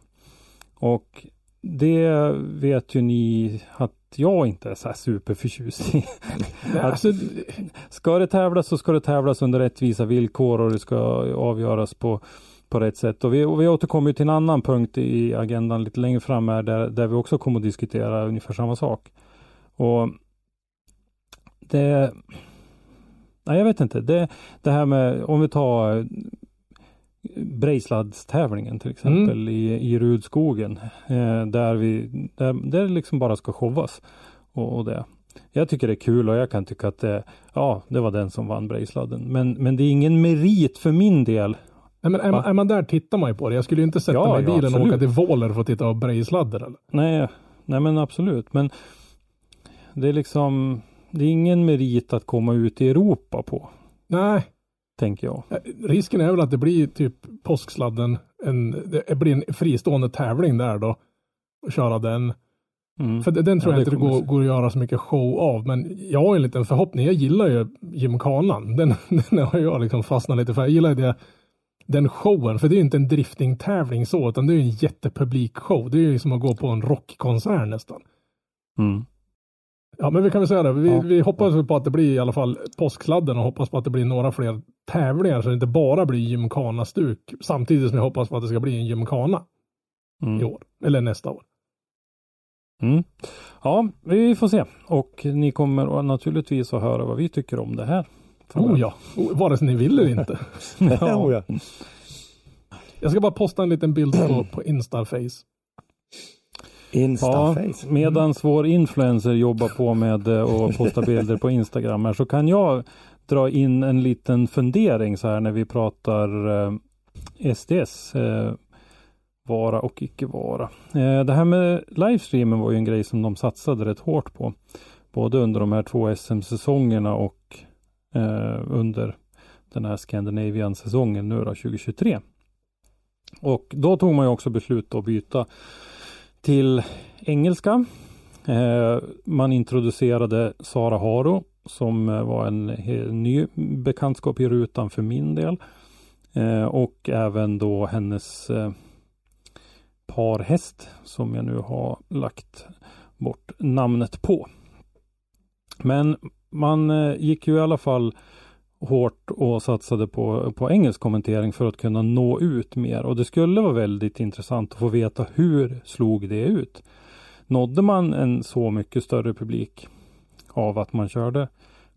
Och det vet ju ni att jag inte är så här superförtjust i. Alltså, Ska det tävlas så ska det tävlas under rättvisa villkor och det ska avgöras på, på rätt sätt. Och vi, och vi återkommer till en annan punkt i agendan lite längre fram här där, där vi också kommer att diskutera ungefär samma sak. Och det Nej, jag vet inte. Det, det här med, om vi tar Brejsladstävlingen till exempel Mm. i, i Rudskogen. Eh, där, vi, där, där liksom bara ska showas. Och, och det. Jag tycker det är kul och jag kan tycka att det, ja, det var den som vann Brejsladden. Men, men det är ingen merit för min del. Nej, men är, är man där tittar man ju på det. Jag skulle ju inte sätta Ja, mig i ja, bilen och absolut. åka till Våler för att titta på Brejsladder. Eller? Nej, nej men absolut. Men det är liksom, det är ingen merit att komma ut i Europa på, Nej, tänker jag. eh, risken är väl att det blir typ påsksladden. En, det blir en fristående tävling där då. Och köra den. Mm. För den tror Ja, jag inte går, går att göra så mycket show av. Men jag har en liten förhoppning. Jag gillar ju gymkanan. Den, den har jag liksom fastnat lite för. Jag gillar det, den showen. För det är ju inte en driftingtävling så, utan det är ju en jättepublikshow. Det är ju som att gå på en rockkonsert nästan. Mm. Ja, men vi kan väl säga det. Vi, Ja. vi hoppas på att det blir i alla fall påsksladden och hoppas på att det blir några fler tävlingar så det inte bara blir gymkana-stuk. Samtidigt som jag hoppas på att det ska bli en gymkana i Mm. år. Eller nästa år. Mm. Ja, vi får se. Och ni kommer naturligtvis att höra vad vi tycker om det här. Oh ja, Oh, vare sig ni vill eller inte. Oh, ja. Jag ska bara posta en liten bild på, på Instaface. Ja, Instaface. medans vår influencer jobbar på med eh, att posta bilder på Instagram här, så kan jag dra in en liten fundering så här när vi pratar eh, SDS. Eh, vara och icke vara. Eh, det här med livestreamen var ju en grej som de satsade rätt hårt på. Både under de här två SM-säsongerna och eh, under den här Scandinavian-säsongen nu då 2023. Och då tog man ju också beslut att byta till engelska. Eh, man introducerade Sara Haro som eh, var en ny bekantskap i rutan för min del. Eh, och även då hennes parhäst som jag nu har lagt bort namnet på. Men man gick ju i alla fall hårt och satsade på, på engelsk kommentering för att kunna nå ut mer. Och det skulle vara väldigt intressant att få veta hur slog det ut? Nådde man en så mycket större publik av att man körde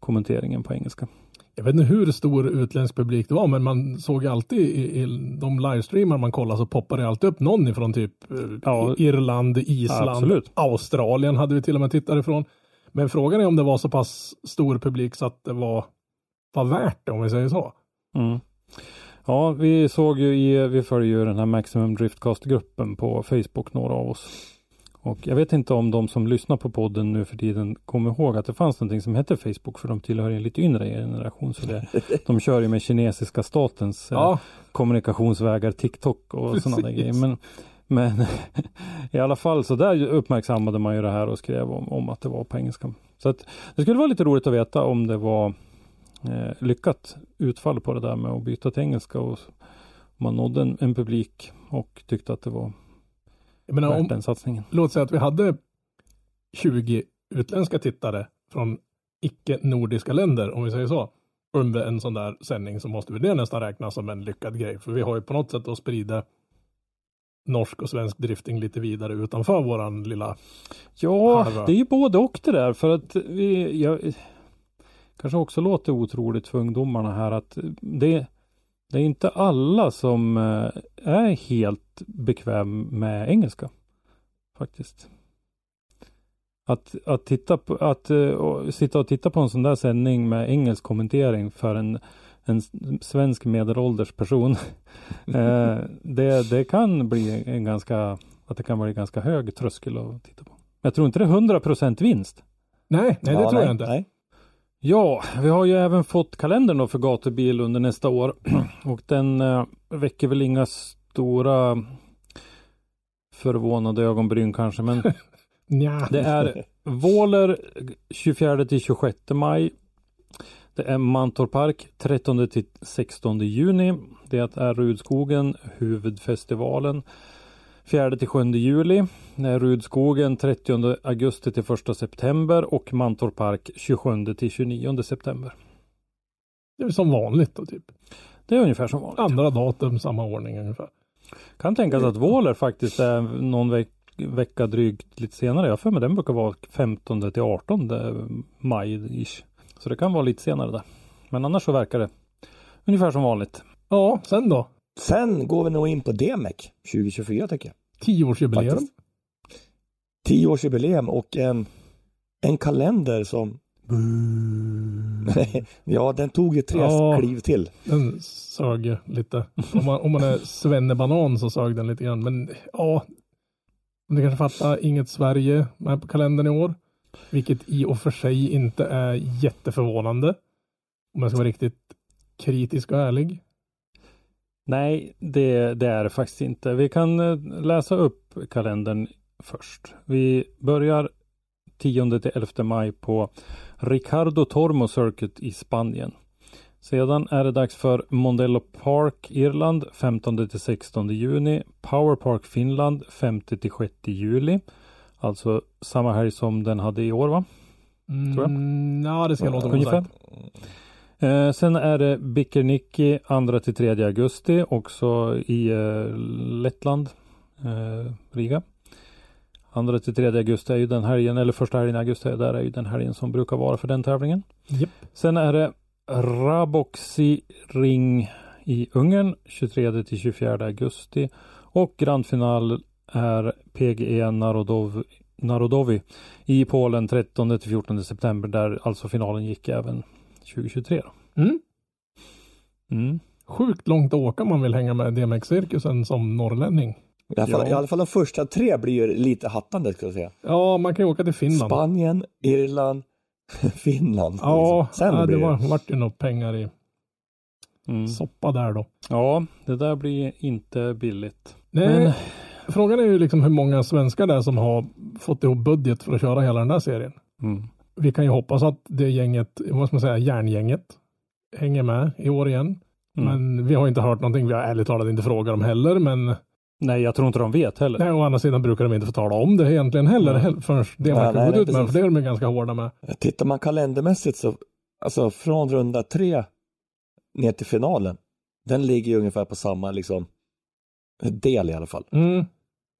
kommenteringen på engelska? Jag vet inte hur stor utländsk publik det var, men man såg alltid i, i de livestreamar man kollade så poppade det alltid upp någon ifrån typ eh, Ja. Irland, Island, Absolut. Australien hade vi till och med tittare ifrån. Men frågan är om det var så pass stor publik så att det var, var värt det om vi säger så. Mm. Ja, vi såg ju i, vi följer ju den här Maximum Driftcast-gruppen på Facebook, några av oss. Och jag vet inte om de som lyssnar på podden nu för tiden kommer ihåg att det fanns någonting som hette Facebook för de tillhör en lite yngre generation. Så det, de kör ju med kinesiska statens eh, Ja, kommunikationsvägar, TikTok och sådana där grejer. Men, men i alla fall så där uppmärksammade man ju det här och skrev om, om att det var på engelska. Så att det skulle vara lite roligt att veta om det var eh, lyckat utfall på det där med att byta till engelska och man nådde en, en publik och tyckte att det var jag menar, värt om, den satsningen. låt säga att vi hade 20 utländska tittare från icke-nordiska länder, om vi säger så, under en sån där sändning så måste vi det nästan räknas som en lyckad grej. För vi har ju på något sätt att sprida norsk och svensk drifting lite vidare utanför våran lilla... Ja, Halva. det är ju både och det där för att vi, jag, kanske också låter otroligt för ungdomarna här att det, det är inte alla som eh, är helt bekväm med engelska. Faktiskt. Att, att, titta på, att eh, och sitta och titta på en sån där sändning med engelsk kommentering för en, en svensk medelålders person. eh, det, det kan bli en ganska, att det kan bli en ganska hög tröskel att titta på. Jag tror inte det är 100% vinst. Nej, nej det Ja, tror jag inte. Nej. Ja, vi har ju även fått kalendern då för gatubil under nästa år och den eh, väcker väl inga stora förvånade ögonbryn kanske, men det är Våler 24 till 26 maj. Det är Mantorpark 13 till 16 juni. Det är Rudskogen, huvudfestivalen. 4 till 7 juli. Är Rudskogen 30 augusti till 1 september och Mantorpark 27 till 29 september. Det är som vanligt då typ. Det är ungefär som vanligt. Andra datum, samma ordning ungefär. Kan tänkas att Våler faktiskt är någon veck, vecka drygt lite senare. Jag för mig den brukar vara 15 till 18 maj ish. Så det kan vara lite senare där. Men annars så verkar det ungefär som vanligt. Ja, sen då? Sen går vi nog in på DMEC 2024 tycker jag. Tioårsjubileum. Tioårsjubileum och en, en kalender som ja, den tog ju tre Ja. kliv till. Den sög lite. Om man, om man är svennebanan så sög den lite grann. Men ja, ni kanske fattar, inget Sverige med på kalendern i år. Vilket i och för sig inte är jätteförvånande. Om jag ska vara riktigt kritisk och ärlig. Nej, det, det är det faktiskt inte. Vi kan eh, läsa upp kalendern först. Vi börjar 10 till 11 maj på Ricardo Tormo Circuit i Spanien. Sedan är det dags för Mondello Park Irland 15 till 16 juni. Power Park Finland 5 till 6 juli. Alltså samma helg som den hade i år va? Tror jag. Mm, ja, det ska jag låta vara. Eh, sen är det Bikernicki 2 till 3 augusti också i eh, Lettland, eh, Riga. 2 till 3 augusti är ju den helgen, eller första helgen i augusti, där är ju den helgen som brukar vara för den tävlingen. Japp. Sen är det Raboxi Ring i Ungern 23 till 24 augusti och grandfinal är PGE Narodov, Narodovi i Polen 13 till 14 september där alltså finalen gick även 2023. Då. Mm. Mm. Sjukt långt att åka om man vill hänga med DMX-cirkusen som norrlänning. I alla, fall, Ja. I alla fall de första tre blir ju lite hattande ska jag säga. Ja, man kan ju åka till Finland. Spanien, Irland, Finland. Ja, liksom. Sen ja det blir var, vart ju nog pengar i Mm. soppa där då. Ja, det där blir inte billigt. Nej, Men- frågan är ju liksom hur många svenskar det är som har fått ihop budget för att köra hela den där serien. Mm. Vi kan ju hoppas att det gänget, vad ska man säga, järngänget hänger med i år igen. Mm. Men vi har inte hört någonting. Vi har ärligt talat inte frågat dem heller. Men Nej, jag tror inte de vet heller. nej, å andra sidan brukar de inte få tala om det egentligen heller. Nej. heller förrän det man kan gå ut med. För det är de ju ganska hårda med. Tittar man kalendermässigt så, alltså från runda tre ner till finalen, den ligger ju ungefär på samma liksom del i alla fall, Mm.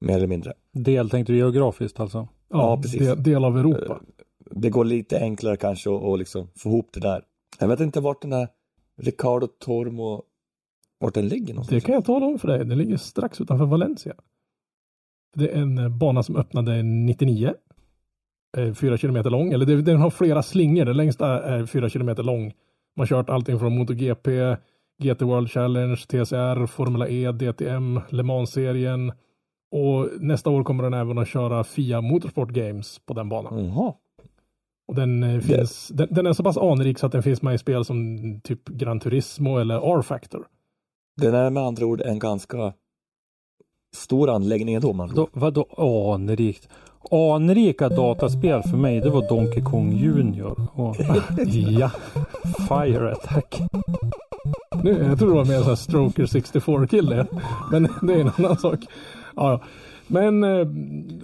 mer eller mindre. Del tänkte du geografiskt alltså? Ja, Ja, precis. Del, del av Europa. Det går lite enklare kanske att liksom få ihop det där. Jag vet inte vart den där Ricardo Tormo, vart den ligger Det någonstans. kan jag tala om för dig. Den ligger strax utanför Valencia. Det är en eh, bana som öppnade 99. Eh, Fyra kilometer lång. Eller det- den har flera slingor. Den längsta är fyra kilometer lång. Man har kört allting från MotoGP, GT World Challenge, TCR, Formula E, DTM, Le Mans-serien. Och nästa år kommer den även att köra FIA Motorsport Games på den banan. Jaha. Och den, eh, finns, den, den är så pass anrik så att den finns med i spel som typ Gran Turismo eller R-Factor. Den är med andra ord en ganska stor anläggning ändå man Då, vadå anrikt? Anrika dataspel för mig, det var Donkey Kong Junior och ja. Fire Attack. Nu, jag tror det var mer sån här Stroker 64-kille. Men det är en annan sak. Ja, ja. Men eh,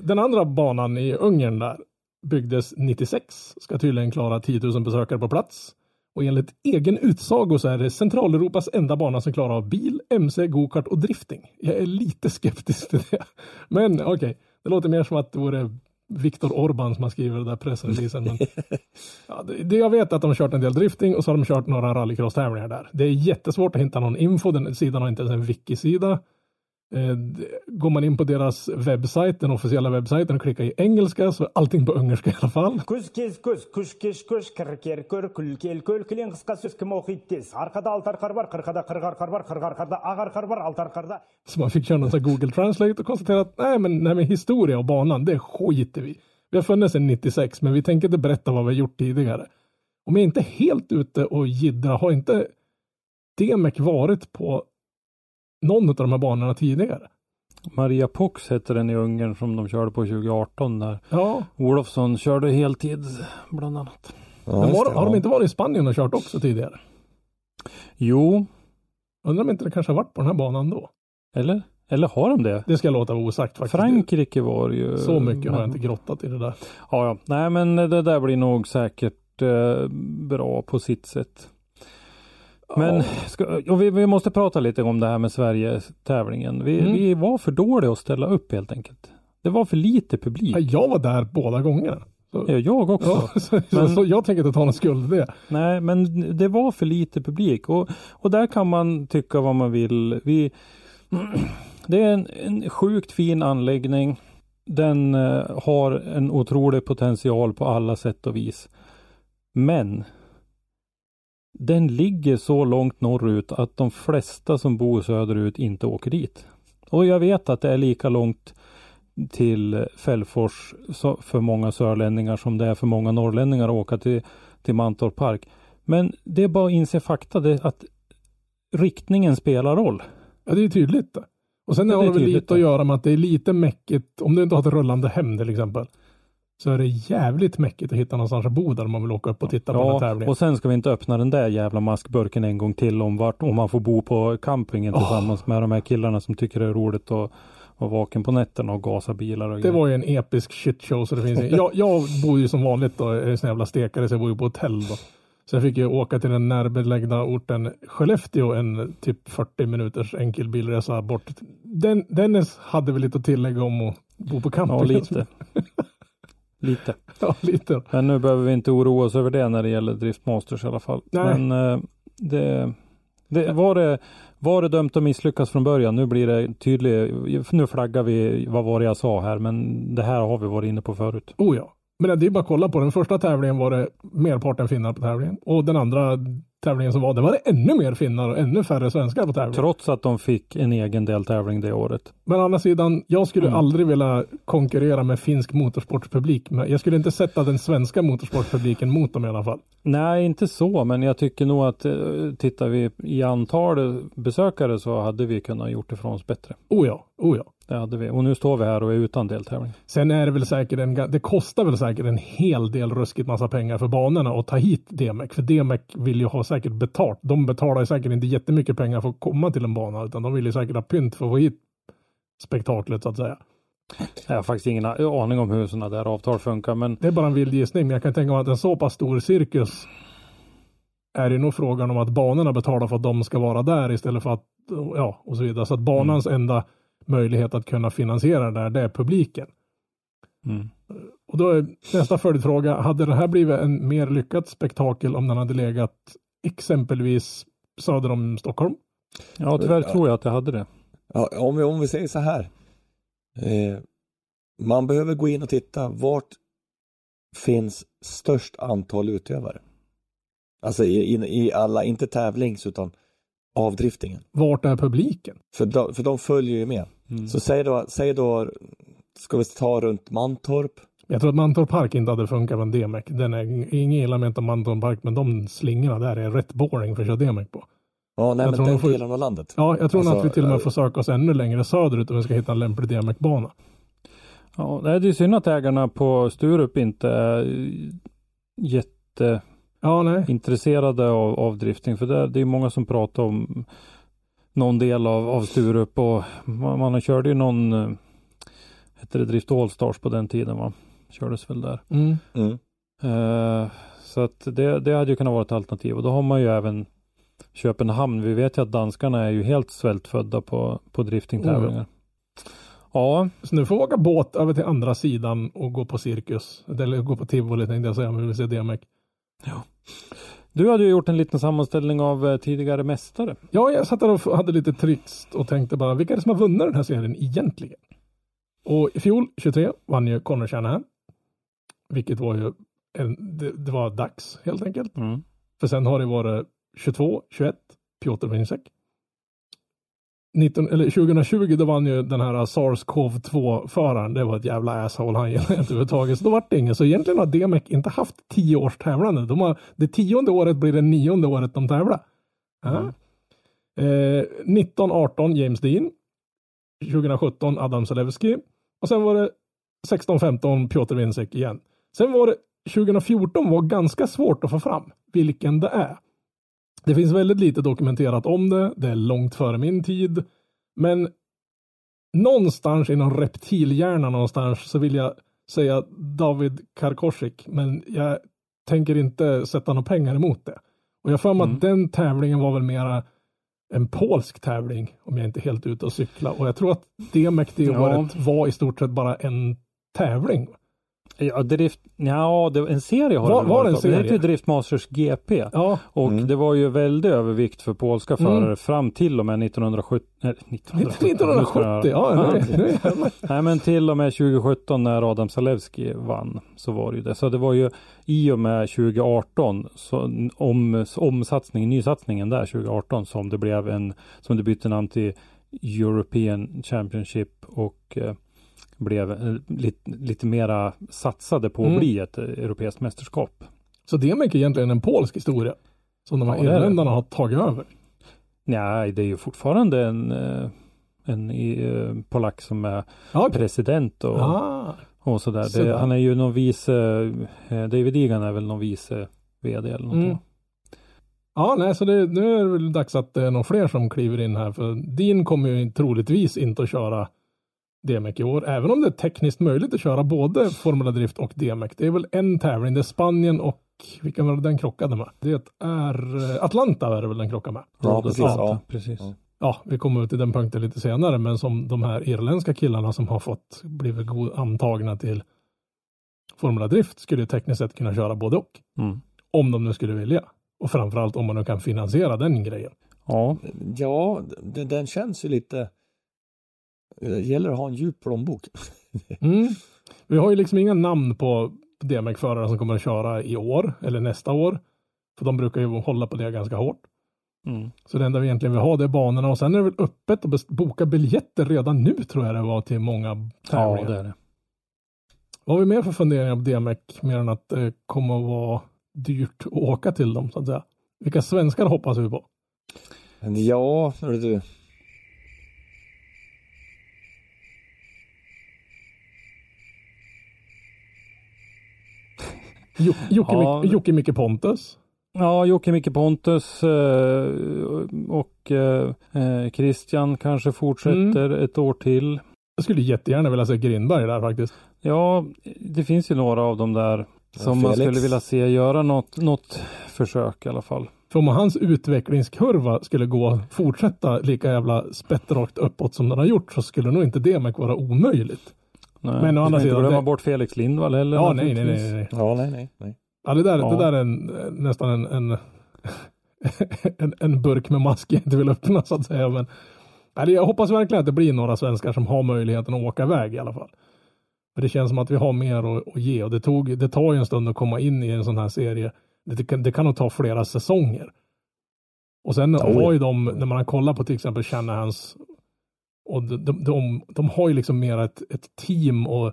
den andra banan i Ungern där byggdes 96. Ska tydligen klara 10 000 besökare på plats. Och enligt egen utsago så är det Centraleuropas enda bana som klarar av bil, MC, gokart och drifting. Jag är lite skeptisk till det. Men okej, det låter mer som att det vore Viktor Orban som har skrivit det där pressreleasen. Men Ja, det, det jag vet är att de har kört en del drifting och så har de kört några rallycross-tävlingar där. Det är jättesvårt att hitta någon info. Den sidan har inte ens en wiki-sida. Eh, går man in på deras webbsajt, den officiella webbsajten och klickar i engelska så är allting på ungerska i alla fall. Så man fick köra någon Google Translate och konstatera att nej men, nej men historia och banan, det skiter vi Vi har funnits sedan 96 men vi tänker inte berätta vad vi har gjort tidigare. Om jag inte helt ute och jiddrar, har inte Demek varit på någon av de här banorna tidigare? Maria Pox hette den i Ungern som de körde på 2018 där Ja, Olofsson körde heltid bland annat. Ja, men var, det, har de inte varit i Spanien och kört också tidigare? Jo, Undrar om inte det kanske har varit på den här banan då? eller? Eller har de det? Det ska jag låta vara osagt faktiskt. Frankrike var ju. Så mycket har jag men- inte grottat i det där. Ja, ja. Nej, men det där blir nog säkert eh, bra på sitt sätt. Men ska, vi, vi måste prata lite om det här med Sverige-tävlingen. Vi, Mm. vi var för dåliga att ställa upp helt enkelt. Det var för lite publik. Ja, Jag var där båda gångerna. Så, Ja, jag också. ja, så, Men- så, jag tänker inte ta någon skuld i det. Nej, men det var för lite publik och, och där kan man tycka vad man vill. Vi, det är en, en sjukt fin anläggning. Den eh, har en otrolig potential på alla sätt och vis. Men den ligger så långt norrut att de flesta som bor söderut inte åker dit. Och jag vet att det är lika långt till Fällfors för många sörlänningar som det är för många norrlänningar att åka till, till Mantorp Park. Men det är bara att inse fakta det, att riktningen spelar roll. Ja, det är tydligt. det. Och sen Ja, har det det är väl lite att det. göra med att det är lite mäckigt. Om du inte har ett rullande hem till exempel. Så är det jävligt mäckigt att hitta någonstans att bo där man vill åka upp och titta på den här Ja, tävlingen. och sen ska vi inte öppna den där jävla maskburken en gång till om vart om man får bo på campingen Åh. tillsammans med de här killarna som tycker det är roligt att vara vaken på nätterna och gasa bilar och Det grejer. var ju en episk shitshow så det finns jag, jag bor ju som vanligt då, är en sån jävla stekare så jag bor ju på hotell då. Så jag fick ju åka till den närbelägna orten Skellefteå en typ 40 minuters enkel bilresa bort. Den, Dennis hade väl lite att tillägga om att bo på camping. Ja, lite. lite. ja, lite. Men nu behöver vi inte oroa oss över det när det gäller Driftmasters i alla fall. Nej. Men eh, det, det, var, det, var det dömt att misslyckas från början? Nu blir det tydligt. Nu flaggar vi vad var det jag sa här, men det här har vi varit inne på förut. Oh ja. Men det är bara att kolla på den första tävlingen var det merparten finnar på tävlingen. Och den andra tävlingen som var, det var det ännu mer finnar och ännu färre svenskar på tävlingen. Trots att de fick en egen deltävling det året. Men å andra sidan, jag skulle Mm. aldrig vilja konkurrera med finsk motorsportpublik. Men jag skulle inte sätta den svenska motorsportpubliken mot dem i alla fall. Nej, inte så, men jag tycker nog att eh, tittar vi i antal besökare så hade vi kunnat gjort ifrån oss bättre. Oh ja, oh ja. Det hade vi. Och nu står vi här och är utan deltävling. Sen är det väl säkert en, det kostar väl säkert en hel del ruskigt massa pengar för banorna att ta hit DMEC. För DMEC vill ju ha säkert betalt. De betalar säkert inte jättemycket pengar för att komma till en bana, utan de vill ju säkert ha pynt för att få hit spektaklet så att säga. Jag har faktiskt ingen aning om hur sådana där avtal funkar, men Det är bara en vild gissning, men jag kan tänka mig att en så pass stor cirkus är det nog frågan om att banorna betalar för att de ska vara där istället för att, ja, och så vidare. Så att banans enda möjlighet att kunna finansiera det där, det är publiken. mm. Och då är nästa följdfråga, hade det här blivit en mer lyckat spektakel om den hade legat exempelvis söder om Stockholm? ja, tyvärr tror jag att jag hade det. Ja, om, vi, om vi säger så här. Eh, man behöver gå in och titta vart finns störst antal utövare. Alltså i, i, i alla, inte tävlings utan avdriftingen. Vart är publiken? För de, för de följer ju med. Mm. Så säg då, säg då, ska vi ta runt Mantorp? Jag tror att Mantorp Park inte hade funkat med en DMEC. Den är ingen illa ment om Mantorp Park, men de slingorna där är rätt boring för att köra DMEC på. Ja, nej Jag men tror den de får- delen av landet. Ja, jag tror nog Alltså, att vi till och med eh, får söka oss ännu längre söderut om vi ska hitta en lämplig DMEC-bana. Ja, det är synd att ägarna på Sturup inte är jätteintresserade Ja, av, av drifting. För det, det är många som pratar om någon del av, av Sturup och man, man körde ju någon, eh, hette det Drift Allstars på den tiden va? Kördes väl där. Mm. Mm. Eh, så att det, det hade ju kunnat vara ett alternativ och då har man ju även Köpenhamn. Vi vet ju att danskarna är ju helt svältfödda på, på driftingtävlingar. Ja, Så nu får vi åka båt över till andra sidan och gå på cirkus. Eller gå på tivoli tänkte jag säga, men vi vill se DMEC. du hade ju gjort en liten sammanställning av eh, tidigare mästare. Ja, jag satt där och hade lite tricks och tänkte bara, vilka är det som har vunnit den här serien egentligen? Och i fjol, 23, vann ju Connor Shanahan. Vilket var ju, en, det, det var dags helt enkelt. Mm. För sen har det varit 22, 21, Piotr Winsek. 19, eller 2020 då vann ju den här SARS-CoV-2-föraren. Det var ett jävla asshole han gillade inte överhuvudtaget. Så då vart det ingen. Så egentligen har DMEC inte haft tio års tävlande. De har, det tionde året blir det nionde året de tävlar. Ja. Eh, 19-18 James Dean. 2017 Adam Selewski. Och sen var det 16-15 Piotr Winsek igen. Sen var det 2014 var ganska svårt att få fram vilken det är. Det finns väldigt lite dokumenterat om det. Det är långt före min tid. Men någonstans inom reptilhjärnan någonstans så vill jag säga David Karkosik. Men jag tänker inte sätta några pengar emot det. Och jag för mig Mm. att den tävlingen var väl mera en polsk tävling, om jag inte är helt ute och cykla. Och jag tror att det Ja. året var i stort sett bara en tävling. Ja, drift, ja det, en serie har Var- det var det en varit. Det heter ju? Driftmasters GP. Ja, Och Mm. det var ju väldig övervikt för polska Mm. förare fram till och med 1970. Nej, 1970. 1970, ja, med. Nej men till och med 2017 när Adam Zalewski vann så var det ju det. Så det var ju i och med 2018 så om, omsatsningen, nysatsningen där 2018 som det blev en, som det bytte namn till European Championship och eh, blev eh, lite, lite mera satsade på att Mm. bli ett eh, europeiskt mästerskap. Så DMEC är egentligen en polsk historia. Som de här Ja, irländarna har tagit över. Nej, det är ju fortfarande en, eh, en eh, polack som är Ja, president och, Ah, och sådär. Sådär. Det, han är ju någon vice, David Egan är väl någon vice vd eller något. Mm. Ja, nej, så det, nu är det väl dags att det är några fler som kliver in här. För Dean kommer ju troligtvis inte att köra DMEC i år, även om det är tekniskt möjligt att köra både Formula Drift och DMEC. Det är väl en tävling, det är Spanien och vilken var det den krockade med? Det är eh, Atlanta är det väl den krockar med. Ja, precis. Ja, Ja. precis. Ja. Ja, vi kommer till den punkten lite senare, men som de här irländska killarna som har fått blivit god, antagna till Formula Drift skulle ju tekniskt sett kunna köra både och. Mm. Om de nu skulle vilja. Och framförallt om man nu kan finansiera den grejen. Ja, Ja, den, den känns ju lite... Det gäller att ha en djup plånbok. Mm. Vi har ju liksom inga namn på DMX-förare som kommer att köra i år eller nästa år. För de brukar ju hålla på det ganska hårt. mm. Så det enda vi egentligen vill ha det är banorna och sen är det väl öppet att boka biljetter redan nu tror jag det var till många ja tävlingar. det är det. Vad har vi mer för funderingar på DMX mer än att det kommer att vara dyrt att åka till dem så att säga? Vilka svenskar hoppas vi på? Ja, du. Jo- Jocke, Ja, Jocke Micke Pontus. Ja, Jocke Micke Pontus eh, och eh, eh, Christian kanske fortsätter Mm. ett år till. Jag skulle jättegärna vilja se Grindberg där faktiskt. Ja, det finns ju några av dem där som man Felix. skulle vilja se göra något, något försök i alla fall. För om hans utvecklingskurva skulle gå, fortsätta lika jävla spettrakt uppåt som den har gjort så skulle nog inte DMX vara omöjligt. Nej, Men å andra ska inte sidan, glömma det- bort Felix Lindvall heller. Ja, nej, nej, nej. Ja, nej, nej, nej. Ja, det där, Ja. det där är en, nästan en, en, en, en burk med mask jag inte vill öppna så att säga. Men, jag hoppas verkligen att det blir några svenskar som har möjligheten att åka iväg i alla fall. För det känns som att vi har mer att, att ge och det, tog, det tar ju en stund att komma in i en sån här serie. Det, det, kan, det kan nog ta flera säsonger. Och sen Oh, har ju de, när man kollar på till exempel Shanahans och de, de, de, de har ju liksom mer ett, ett team och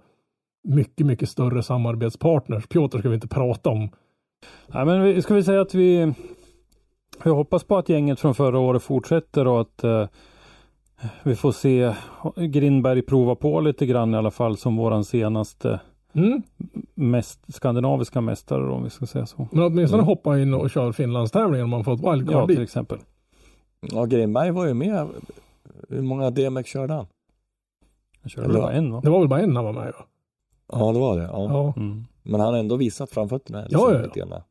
mycket, mycket större samarbetspartners. Piotr ska vi inte prata om. Nej, men vi, ska vi säga att vi, vi hoppas på att gänget från förra året fortsätter och att eh, vi får se Grindberg prova på lite grann i alla fall som våran senaste Mm. mest, skandinaviska mästare om vi ska säga så. Men åtminstone hoppa in och köra Finlandstävlingen om man får ett Ja, wildcard till dit. exempel. Ja, Grimberg var ju med. Hur många DMX körde han? Jag körde Eller- bara en va? Det var väl bara en han var med va? Ja, det var det. Ja. Ja. Mm. Men han har ändå visat framfötterna. Ja, ja, ja. lite grann. Ja.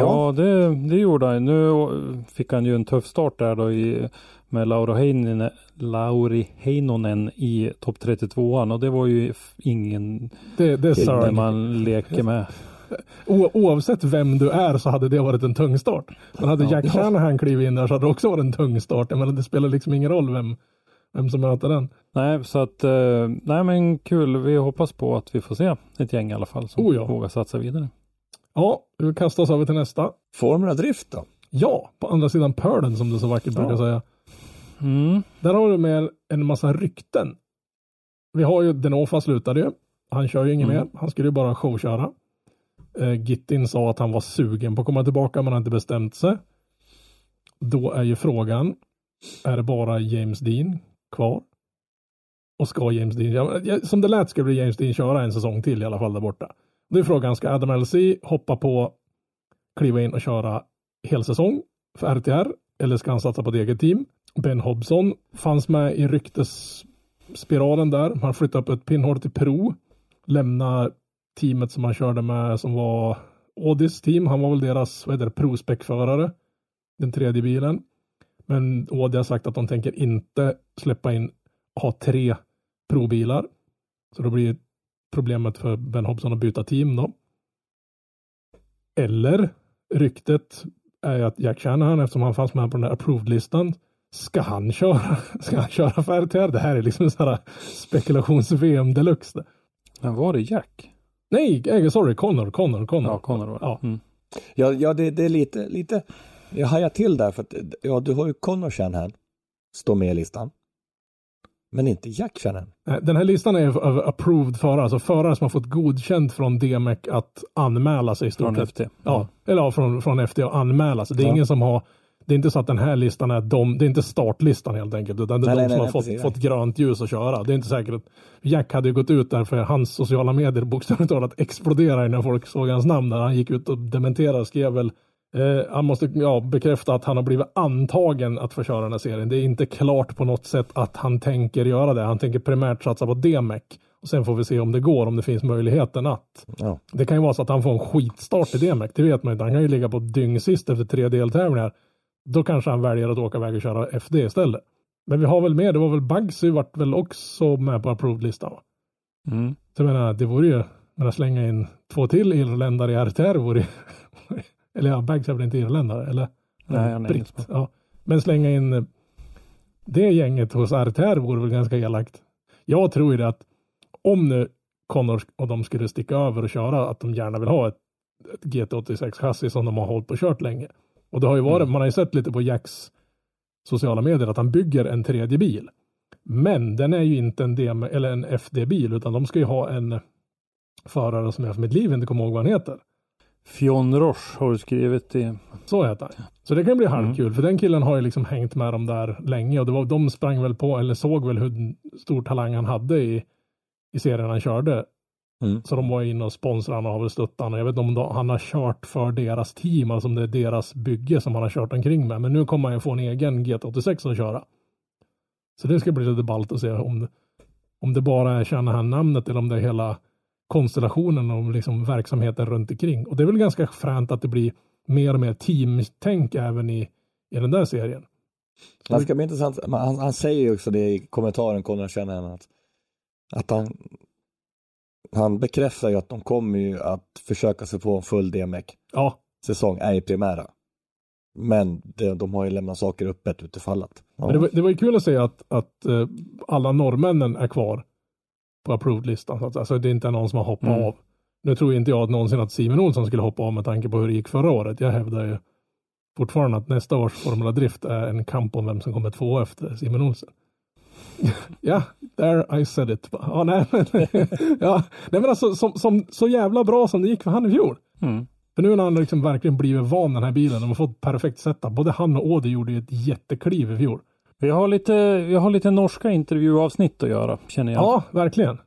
Ja, det, det gjorde han. Nu fick han ju en tuff start där då i, med Laura Heinonen, Lauri Heinonen i topp 32an och det var ju ingen Det, det är där Sörn. man leker med. O, oavsett vem du är så hade det varit en tung start. Men hade Ja. Jack Shanahan klivit in där så hade det också varit en tung start. Jag menar, det spelar liksom ingen roll vem, vem som möter den. Nej, så att eh, nej men kul. Vi hoppas på att vi får se ett gäng i alla fall som Oh ja. vågar satsa vidare. Ja, vi kastar oss över till nästa. Formula Drift då? Ja, på andra sidan pölen som du så vackert Ja. brukar säga. Mm. Där har du med en massa rykten. Vi har ju Denofa slutade ju. Han kör ju inget Mm. mer. Han skulle ju bara showköra. Eh, Gittin sa att han var sugen på att komma tillbaka men han har inte bestämt sig. Då är ju frågan. Är det bara James Dean kvar? Och ska James Dean, ja, som det lät skulle James Dean köra en säsong till i alla fall där borta. Då är frågan, ska Adam LC hoppa på, kliva in och köra hel säsong för RTR? Eller ska han satsa på ett eget team? Ben Hobson fanns med i ryktesspiralen där. Han flyttade upp ett pinnhål till pro. Lämna teamet som han körde med som var Audis team, han var väl deras, vad heter det, förare Den tredje bilen. Men Audi har sagt att de tänker inte släppa in, ha tre provbilar. Så då blir problemet för Ben Hobson att byta team då. Eller ryktet är ju att Jack Shanahan, eftersom han fanns med på den här approved-listan, ska han köra? Ska han köra för RTR? Det här är liksom så här spekulations-VM deluxe. Men var det Jack? Nej, eh, sorry, Connor, Connor, Connor. Ja, Connor. Ja. Mm. Ja, ja det, det är lite, lite, jag hajar till där för att, ja du har ju Connor Shanahan, står med i listan. Men inte Jack Shanahan. Nej, Den här listan är över approved förare, alltså förare som har fått godkänt från DMEC att anmäla sig Från. FT. Ja, eller ja, från, från FD att anmäla sig. Det är Ja. ingen som har det är inte så att den här listan är de, det är inte startlistan helt enkelt, utan det är Nej, de nej, som nej, har fått, fått grönt ljus att köra. Det är inte säkert att Jack hade gått ut där för hans sociala medier bokstavligt talat exploderade när folk såg hans namn där. Han gick ut och dementerade och skrev väl eh, han måste ja, bekräfta att han har blivit antagen att få köra den här serien. Det är inte klart på något sätt att han tänker göra det. Han tänker primärt satsa på DMEC. Och sen får vi se om det går, om det finns möjligheten att. Ja. Det kan ju vara så att han får en skitstart i DMEC. Det vet man inte. Han kan ju ligga på dyngsist efter tre deltävlingar. Då kanske han väljer att åka iväg och köra FD istället. Men vi har väl med, det var väl Bugsy vart väl också med på approved-listan va? Mm. Så jag menar, det vore ju, men att slänga in två till irländare i RTR vore ju- eller ja, Bugsy är väl inte irländare, eller? Nej, han är Britt. Ja. Men slänga in eh, det gänget hos RTR vore väl ganska elakt. Jag tror ju det att om nu Connor och de skulle sticka över och köra, att de gärna vill ha ett, ett GT86 chassi som de har hållit på och kört länge. Och det har ju varit, Mm. man har ju sett lite på Jacks sociala medier att han bygger en tredje bil. Men den är ju inte en, DM, eller en FD-bil, utan de ska ju ha en förare som jag för mitt liv inte kommer ihåg vad han heter. Fionn Roche har du skrivit i. Så heter han. Så det kan bli halvkul, för den killen har ju liksom hängt med dem där länge och det var, de sprang väl på, eller såg väl hur stor talang han hade i, i serien han körde. Mm. Så de var inne och sponsrade honom och har väl stöttat honom. Jag vet inte om de, han har kört för deras team, alltså om det är deras bygge som han har kört omkring med. Men nu kommer han ju få en egen GT86 att köra. Så det ska bli lite ballt att se om, det- om det bara är Shanahan namnet eller om det är hela konstellationen och liksom verksamheten runt omkring. Och det är väl ganska fränt att det blir mer och mer teamtänk även i, i den där serien. Det ska bli intressant, han, han säger ju också det i kommentaren, Conor Shanahan, att, att han, han bekräftar ju att de kommer ju att försöka sig på en full DMEC säsong, Ja, är i primära. Men det, de har ju lämnat saker öppet utifall att. Ja. det var, det var ju kul att se att, att eh, alla norrmännen är kvar på approved-listan. Alltså det är inte någon som har hoppat Mm. av. Nu tror inte jag att någonsin att Simon Olsson skulle hoppa av med tanke på hur det gick förra året. Jag hävdar ju fortfarande att nästa års Formula Drift är en kamp om vem som kommer två efter Simon Olsson. Ja, there I said it. Ja, nej, men, ja, nej, men alltså som, som, så jävla bra som det gick för han i fjol. Mm. För nu när han liksom verkligen blivit van den här bilen, de har fått perfekt setup. Både han och Audi gjorde ju ett jättekliv i fjol. Vi har lite, vi har lite norska intervjuavsnitt att göra känner jag. Ja, verkligen.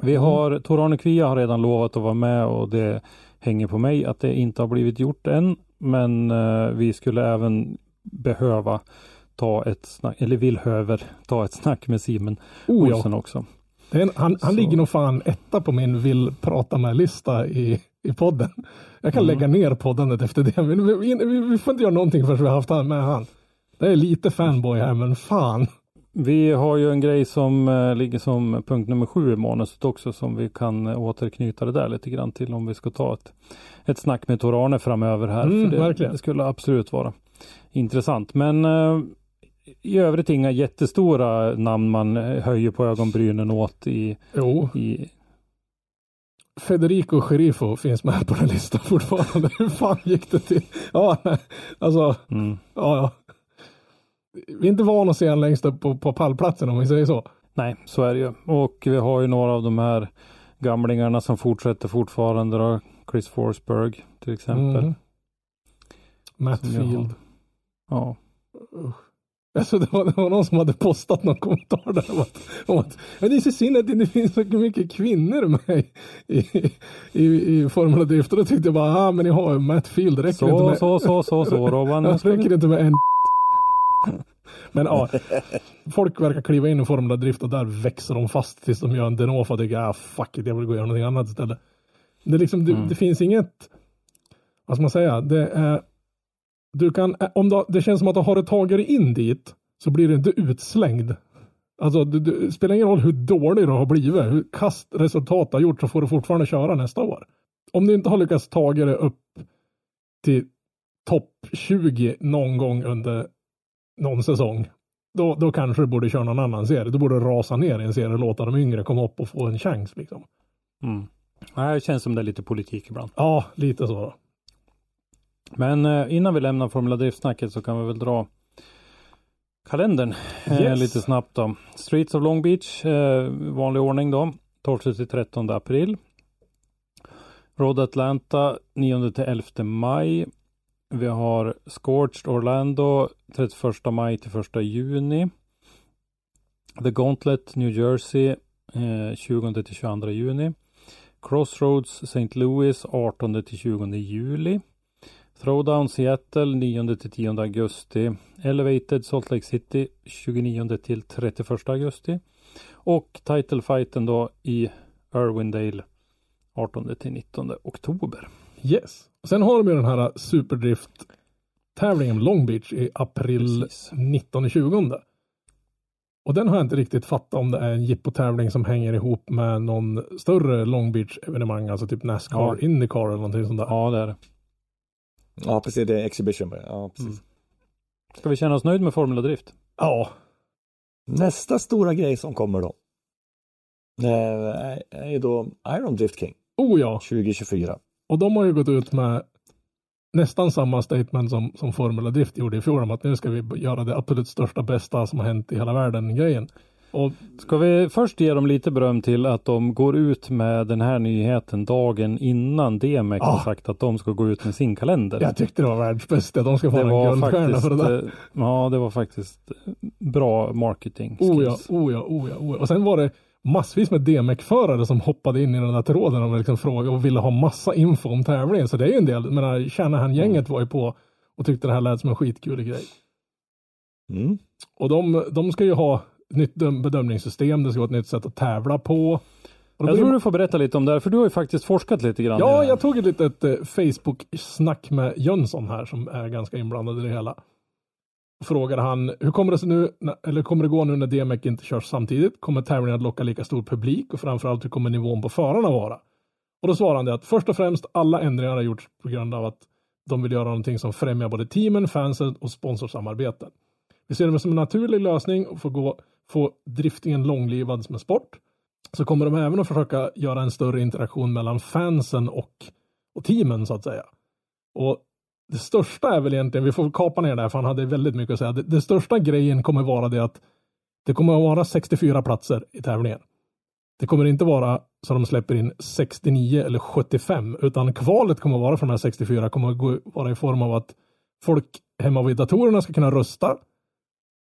Vi har, Tor-Arne Kvia har redan lovat att vara med och det hänger på mig att det inte har blivit gjort än. Men eh, vi skulle även behöva ta ett snack, eller vill höver ta ett snack med Simon Oh, ja. Olsen också. En, han han ligger nog fan etta på min vill prata med-lista i, i podden. Jag kan Mm. lägga ner poddandet efter det, men vi, vi, vi, får inte göra någonting förrän vi har haft han med han. Det är lite fanboy här, men fan. Vi har ju en grej som eh, ligger som punkt nummer sju i manuset också som vi kan eh, återknyta det där lite grann till om vi ska ta ett, ett snack med Tor-Arne framöver här. Mm, för det, det skulle absolut vara intressant. Men eh, i övrigt inga jättestora namn man höjer på ögonbrynen åt i, Jo, i Federico Scherifo finns med på den listan fortfarande. Hur fan gick det till? Ja, nej, alltså, mm. ja, ja. Vi är inte vana att se han längst upp på, på pallplatsen om vi säger så. Nej, så är det ju. Och vi har ju några av de här gamlingarna som fortsätter fortfarande då. Chris Forsberg till exempel. Mm. Matt. Field. Ja. Alltså det, var, det var någon som hade postat någon kommentar där om att, om att men det är så synd att det inte finns så mycket kvinnor med i, i, i Formula Drift. Och då tyckte jag bara, ah men ni har ju Matt Field, räcker inte Så, med, så, så, så, så Robban. det räcker inte med en Men ja, folk verkar kliva in i Formula Drift och där växer de fast tills de gör en Denofa och tycker, ah fuck it, jag vill gå och göra någonting annat istället. Det, är liksom, det, Mm. det finns inget vad ska man säga, det är, du kan, om du, det känns som att du har tagit dig in dit så blir du inte utslängd. Alltså det, det spelar ingen roll hur dålig du har blivit, hur kast resultat du har gjort så får du fortfarande köra nästa år. Om du inte har lyckats ta dig upp till topp 20 någon gång under någon säsong, då, då kanske du borde köra någon annan serie. Då borde du rasa ner i en serie och låta de yngre komma upp och få en chans. Liksom. Mm. Nej, det känns som det är lite politik ibland. Ja, lite så. Men eh, innan vi lämnar Formula Drift-snacket så kan vi väl dra kalendern eh, Yes. lite snabbt då. Streets of Long Beach, eh, vanlig ordning då, 12 till 13 april. Road Atlanta 9 till 11 maj. Vi har Scorched Orlando 31 maj till 1 juni. The Gauntlet New Jersey eh, 20 till 22 juni. Crossroads St. Louis 18 till 20 juli. Throwdown Seattle 9 till 10 augusti. Elevated Salt Lake City 29 till 31 augusti. Och Title Fighten då i Irwindale 18 till 19 oktober. Yes. Sen har de ju den här Superdrift tävlingen Long Beach i april Precis. 19-20. Och den har jag inte riktigt fattat om det är en jippotävling som hänger ihop med någon större Long Beach evenemang, alltså typ Nascar, Ja. Indycar eller någonting sånt där. Ja, det är det. Ja, precis. Det är exhibition. Ja, precis. Mm. Ska vi känna oss nöjd med Formula Drift? Ja, Nästa stora grej som kommer då. är- är ju då Iron Drift King oh ja. 2024. Och de har ju gått ut med nästan samma statement som, som Formula Drift gjorde i fjol om att nu ska vi göra det absolut största bästa som har hänt i hela världen grejen. Och Ska vi först ge dem lite beröm till att de går ut med den här nyheten dagen innan DMX har Ah. sagt att de ska gå ut med sin kalender. jag tyckte det var världsbästa. De ska få det en guldstjärna för det där. eh, ja det var faktiskt eh, bra marketing. Oh ja, skills. oh ja, oh ja, oh ja. Och sen var det massvis med DMEC-förare som hoppade in i den där tråden och liksom frågade och ville ha massa info om tävlingen. Så det är ju en del, men Shanahan-gänget var ju på och tyckte det här lät som en skitkul grej. Mm. Och de, de ska ju ha nytt döm- bedömningssystem, det ska vara ett nytt sätt att tävla på. Jag tror du får berätta lite om det här, för du har ju faktiskt forskat lite grann. Ja, jag tog ett litet eh, Facebook-snack med Jönsson här som är ganska inblandad i det hela. Frågade han, hur kommer det nu, eller kommer det gå nu när DMEC inte körs samtidigt? Kommer tävlingen att locka lika stor publik och framförallt hur kommer nivån på förarna vara? Och då svarade han det att först och främst alla ändringar har gjorts på grund av att de vill göra någonting som främjar både teamen, fansen och sponsorsamarbeten. Vi ser det som en naturlig lösning och få, gå, få driftingen långlivad som en sport. Så kommer de även att försöka göra en större interaktion mellan fansen och, och teamen så att säga. Och det största är väl egentligen, vi får kapa ner det här för han hade väldigt mycket att säga. Det, det största grejen kommer vara det att det kommer att vara 64 platser i tävlingen. Det kommer inte vara så de släpper in 69 eller 75 utan kvalet kommer att vara för de här 64 kommer att gå, vara i form av att folk hemma vid datorerna ska kunna rösta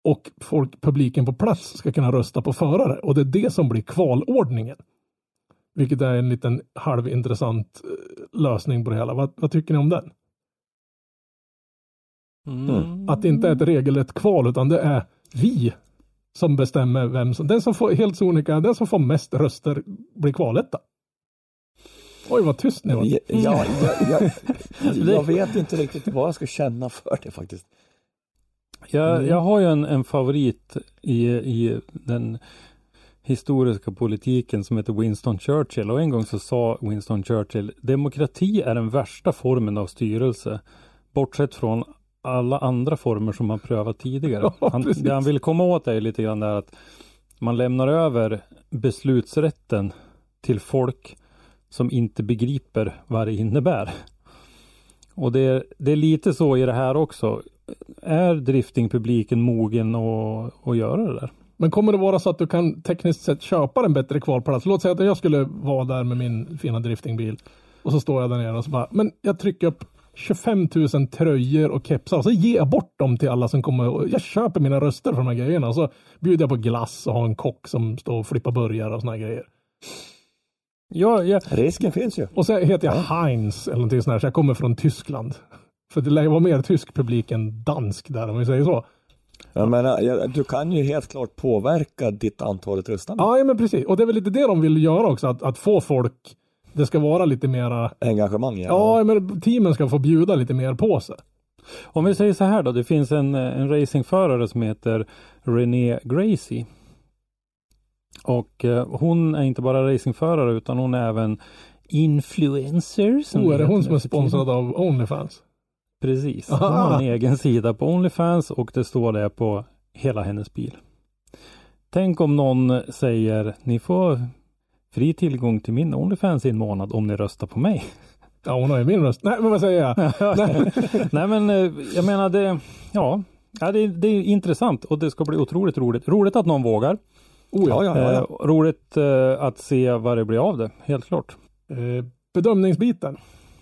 och folk, publiken på plats ska kunna rösta på förare och det är det som blir kvalordningen. Vilket är en liten halvintressant eh, lösning på det hela. Vad, vad tycker ni om den? Mm. Att det inte är ett regelrätt kval utan det är vi som bestämmer vem som, den som får helt sonika, den som får mest röster blir kvaletta. Oj vad tyst ni var. Ja, ja, ja, jag, jag vet inte riktigt vad jag ska känna för det faktiskt. Jag, Mm. jag har ju en, en favorit i, i den historiska politiken som heter Winston Churchill och en gång så sa Winston Churchill demokrati är den värsta formen av styrelse bortsett från alla andra former som man prövat tidigare. Ja, Han, det han vill komma åt är lite grann där att man lämnar över beslutsrätten till folk som inte begriper vad det innebär. Och det, det är lite så i det här också. Är driftingpubliken mogen att, att göra det där? Men kommer det vara så att du kan tekniskt sett köpa en bättre kvalplats? Låt säga att jag skulle vara där med min fina driftingbil och så står jag där nere och så bara, men jag trycker upp 25 000 tröjor och kepsar och så ger jag bort dem till alla som kommer. och Jag köper mina röster för de här grejerna och så bjuder jag på glass och har en kock som står och flippar burgare och såna här grejer. Ja, ja, Risken finns ju. Och så heter jag Heinz eller någonting sånt här, så jag kommer från Tyskland. För det lär ju vara mer tysk publik än dansk där om vi säger så. Jag menar, du kan ju helt klart påverka ditt antalet röstande. Ja, ja, men precis. Och det är väl lite det de vill göra också, att, att få folk det ska vara lite mera, Engagemang ja. ja men teamen ska få bjuda lite mer på sig. Om vi säger så här då, det finns en, en racingförare som heter René Gracie. Och eh, hon är inte bara racingförare utan hon är även influencer. som Oh, är det hon som är sponsrad av Onlyfans? Precis. Hon har en egen sida på Onlyfans och det står det på hela hennes bil. Tänk om någon säger ni får fri tillgång till min Onlyfans i en månad om ni röstar på mig. Ja, hon har ju min röst. Nej, men vad säger jag? Nej. Nej men eh, jag menar det, ja, ja det, det är intressant och det ska bli otroligt roligt. Roligt att någon vågar. Oh, ja. Ja, ja, ja, Eh, roligt eh, att se vad det blir av det, helt klart. Eh, bedömningsbiten.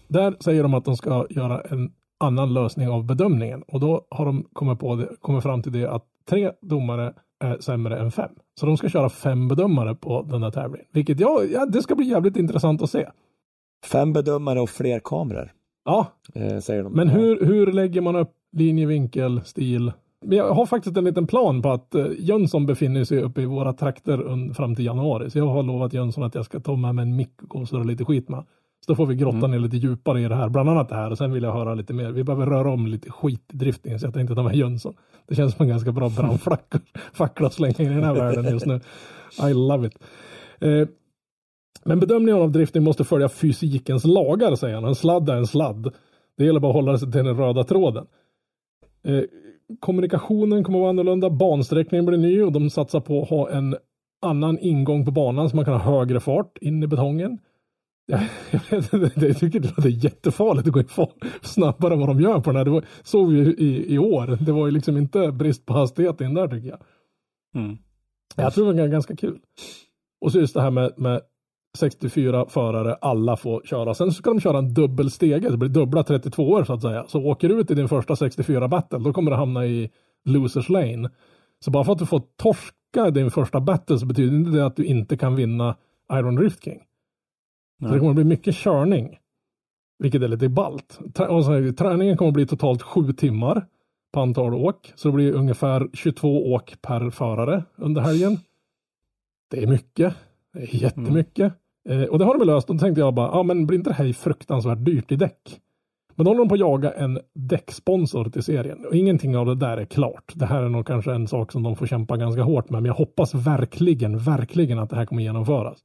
Där säger de att de ska göra en annan lösning av bedömningen och då har de kommit, på det, kommit fram till det att tre domare är sämre än fem. Så de ska köra fem bedömare på den här tävlingen. Vilket ja, ja, det ska bli jävligt intressant att se. Fem bedömare och fler kameror, Ja, eh, säger de. men hur, hur lägger man upp linje, vinkel, stil? Men Jag har faktiskt en liten plan på att eh, Jönsson befinner sig uppe i våra trakter fram till januari. Så jag har lovat Jönsson att jag ska ta med mig en mick och surra lite skit med. Så då får vi grotta ner lite djupare i det här, bland annat det här. Och sen vill jag höra lite mer. Vi behöver röra om lite skit i driftingen så jag tänkte ta med Jönsson. Det känns som en ganska bra brandfackla att slänga in i den här världen just nu. I love it. Eh, men bedömningen av drifting måste följa fysikens lagar, säger han. En sladd är en sladd. Det gäller bara att hålla sig till den röda tråden. Eh, kommunikationen kommer att vara annorlunda. Bansträckningen blir ny och de satsar på att ha en annan ingång på banan så man kan ha högre fart in i betongen. Jag, tycker det är jättefarligt att gå in fart snabbare än vad de gör på den här. Det var, såg vi i, i år. Det var ju liksom inte brist på hastighet in där tycker jag. Mm. Jag tror det var ganska kul. Och så just det här med, med 64 förare, alla får köra. Sen ska de köra en dubbel stege, det blir dubbla 32 år så att säga. Så åker du ut i din första 64 battle, då kommer du hamna i losers lane. Så bara för att du får torska din första battle så betyder inte det att du inte kan vinna Iron Rift King. Så det kommer bli mycket körning. Vilket är lite ballt. Trä- och så, träningen kommer bli totalt sju timmar på antal åk. Så det blir ungefär 22 åk per förare under helgen. Det är mycket. Det är jättemycket. Eh, och det har de löst. Då tänkte jag bara, ja men blir inte det här fruktansvärt dyrt i däck? Men då håller de på att jaga en däcksponsor till serien. Och ingenting av det där är klart. Det här är nog kanske en sak som de får kämpa ganska hårt med. Men jag hoppas verkligen, verkligen att det här kommer genomföras.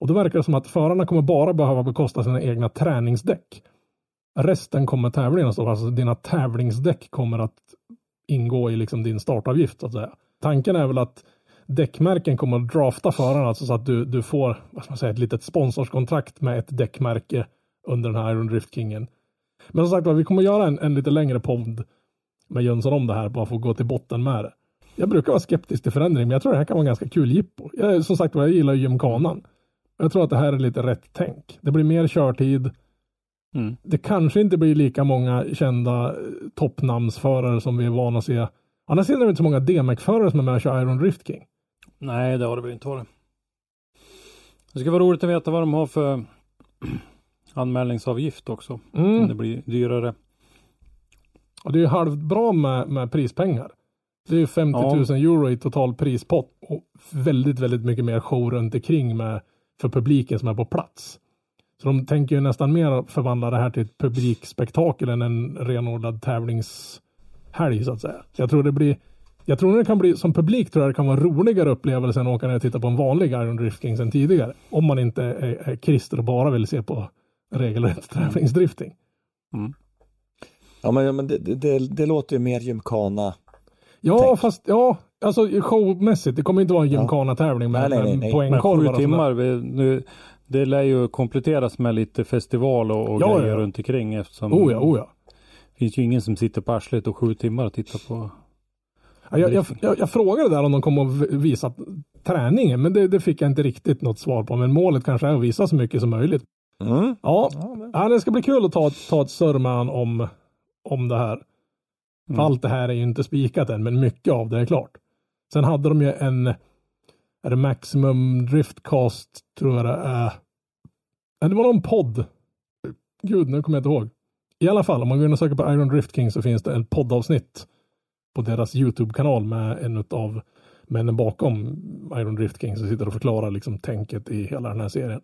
Och då verkar det som att förarna kommer bara behöva bekosta sina egna träningsdäck. Resten kommer tävlingen att stå, alltså dina tävlingsdäck kommer att ingå i liksom din startavgift så att säga. Tanken är väl att däckmärken kommer att drafta förarna alltså så att du, du får vad ska man säga, ett litet sponsorskontrakt med ett däckmärke under den här Iron Drift Kingen. Men som sagt vi kommer göra en, en lite längre podd med Jönsson om det här bara för att gå till botten med det. Jag brukar vara skeptisk till förändring, men jag tror det här kan vara en ganska kul jippo. Jag, som sagt jag gillar ju gymkanan. Jag tror att det här är lite rätt tänk. Det blir mer körtid. Mm. Det kanske inte blir lika många kända eh, toppnamnsförare som vi är vana att se. Sidan är det inte så många DMX-förare som är med och kör Iron Drift King. Nej, det har det väl inte varit. Det ska vara roligt att veta vad de har för anmälningsavgift också. Om det Mm. blir dyrare. Och det är ju halvt bra med, med prispengar. Det är ju 50 000 euro i total prispott och väldigt, väldigt mycket mer show runt omkring med för publiken som är på plats. Så de tänker ju nästan mer förvandla det här till ett publikspektakel än en renodlad tävlingshelg så att säga. Jag tror det blir jag tror det kan bli, som publik tror jag det kan vara en roligare upplevelse än att åka ner och titta på en vanlig Iron Drift King sen tidigare. Om man inte är, är krister och bara vill se på regelrätt tävlingsdrifting. Ja men, ja, men det, det, det, det låter ju mer gymkana. Ja, Tänk. fast ja, alltså showmässigt. Det kommer inte vara en gymkana-tävling med, Nej, poängkorvar sju timmar, vi, nu, det lär ju kompletteras med lite festival och, och Ja, grejer ja. runt omkring eftersom Oh ja, oh ja. det finns ju ingen som sitter på arslet och sju timmar och tittar på. Ja, Jag, jag, jag, jag frågade där om de kommer att visa träningen, men det, det fick jag inte riktigt något svar på. Men målet kanske är att visa så mycket som möjligt. Mm. Ja, ja det ska bli kul att ta, ett- ta ett han om, om det här. För Mm. allt det här är ju inte spikat än, men mycket av det är klart. Sen hade de ju en, är det Maximum Driftcast, tror jag det är. Nej, det var någon podd. Gud, nu kommer jag inte ihåg. I alla fall, om man går in och söker på Iron Drift King så finns det ett poddavsnitt på deras YouTube-kanal med en av männen bakom Iron Drift King som sitter och förklarar liksom tänket i hela den här serien.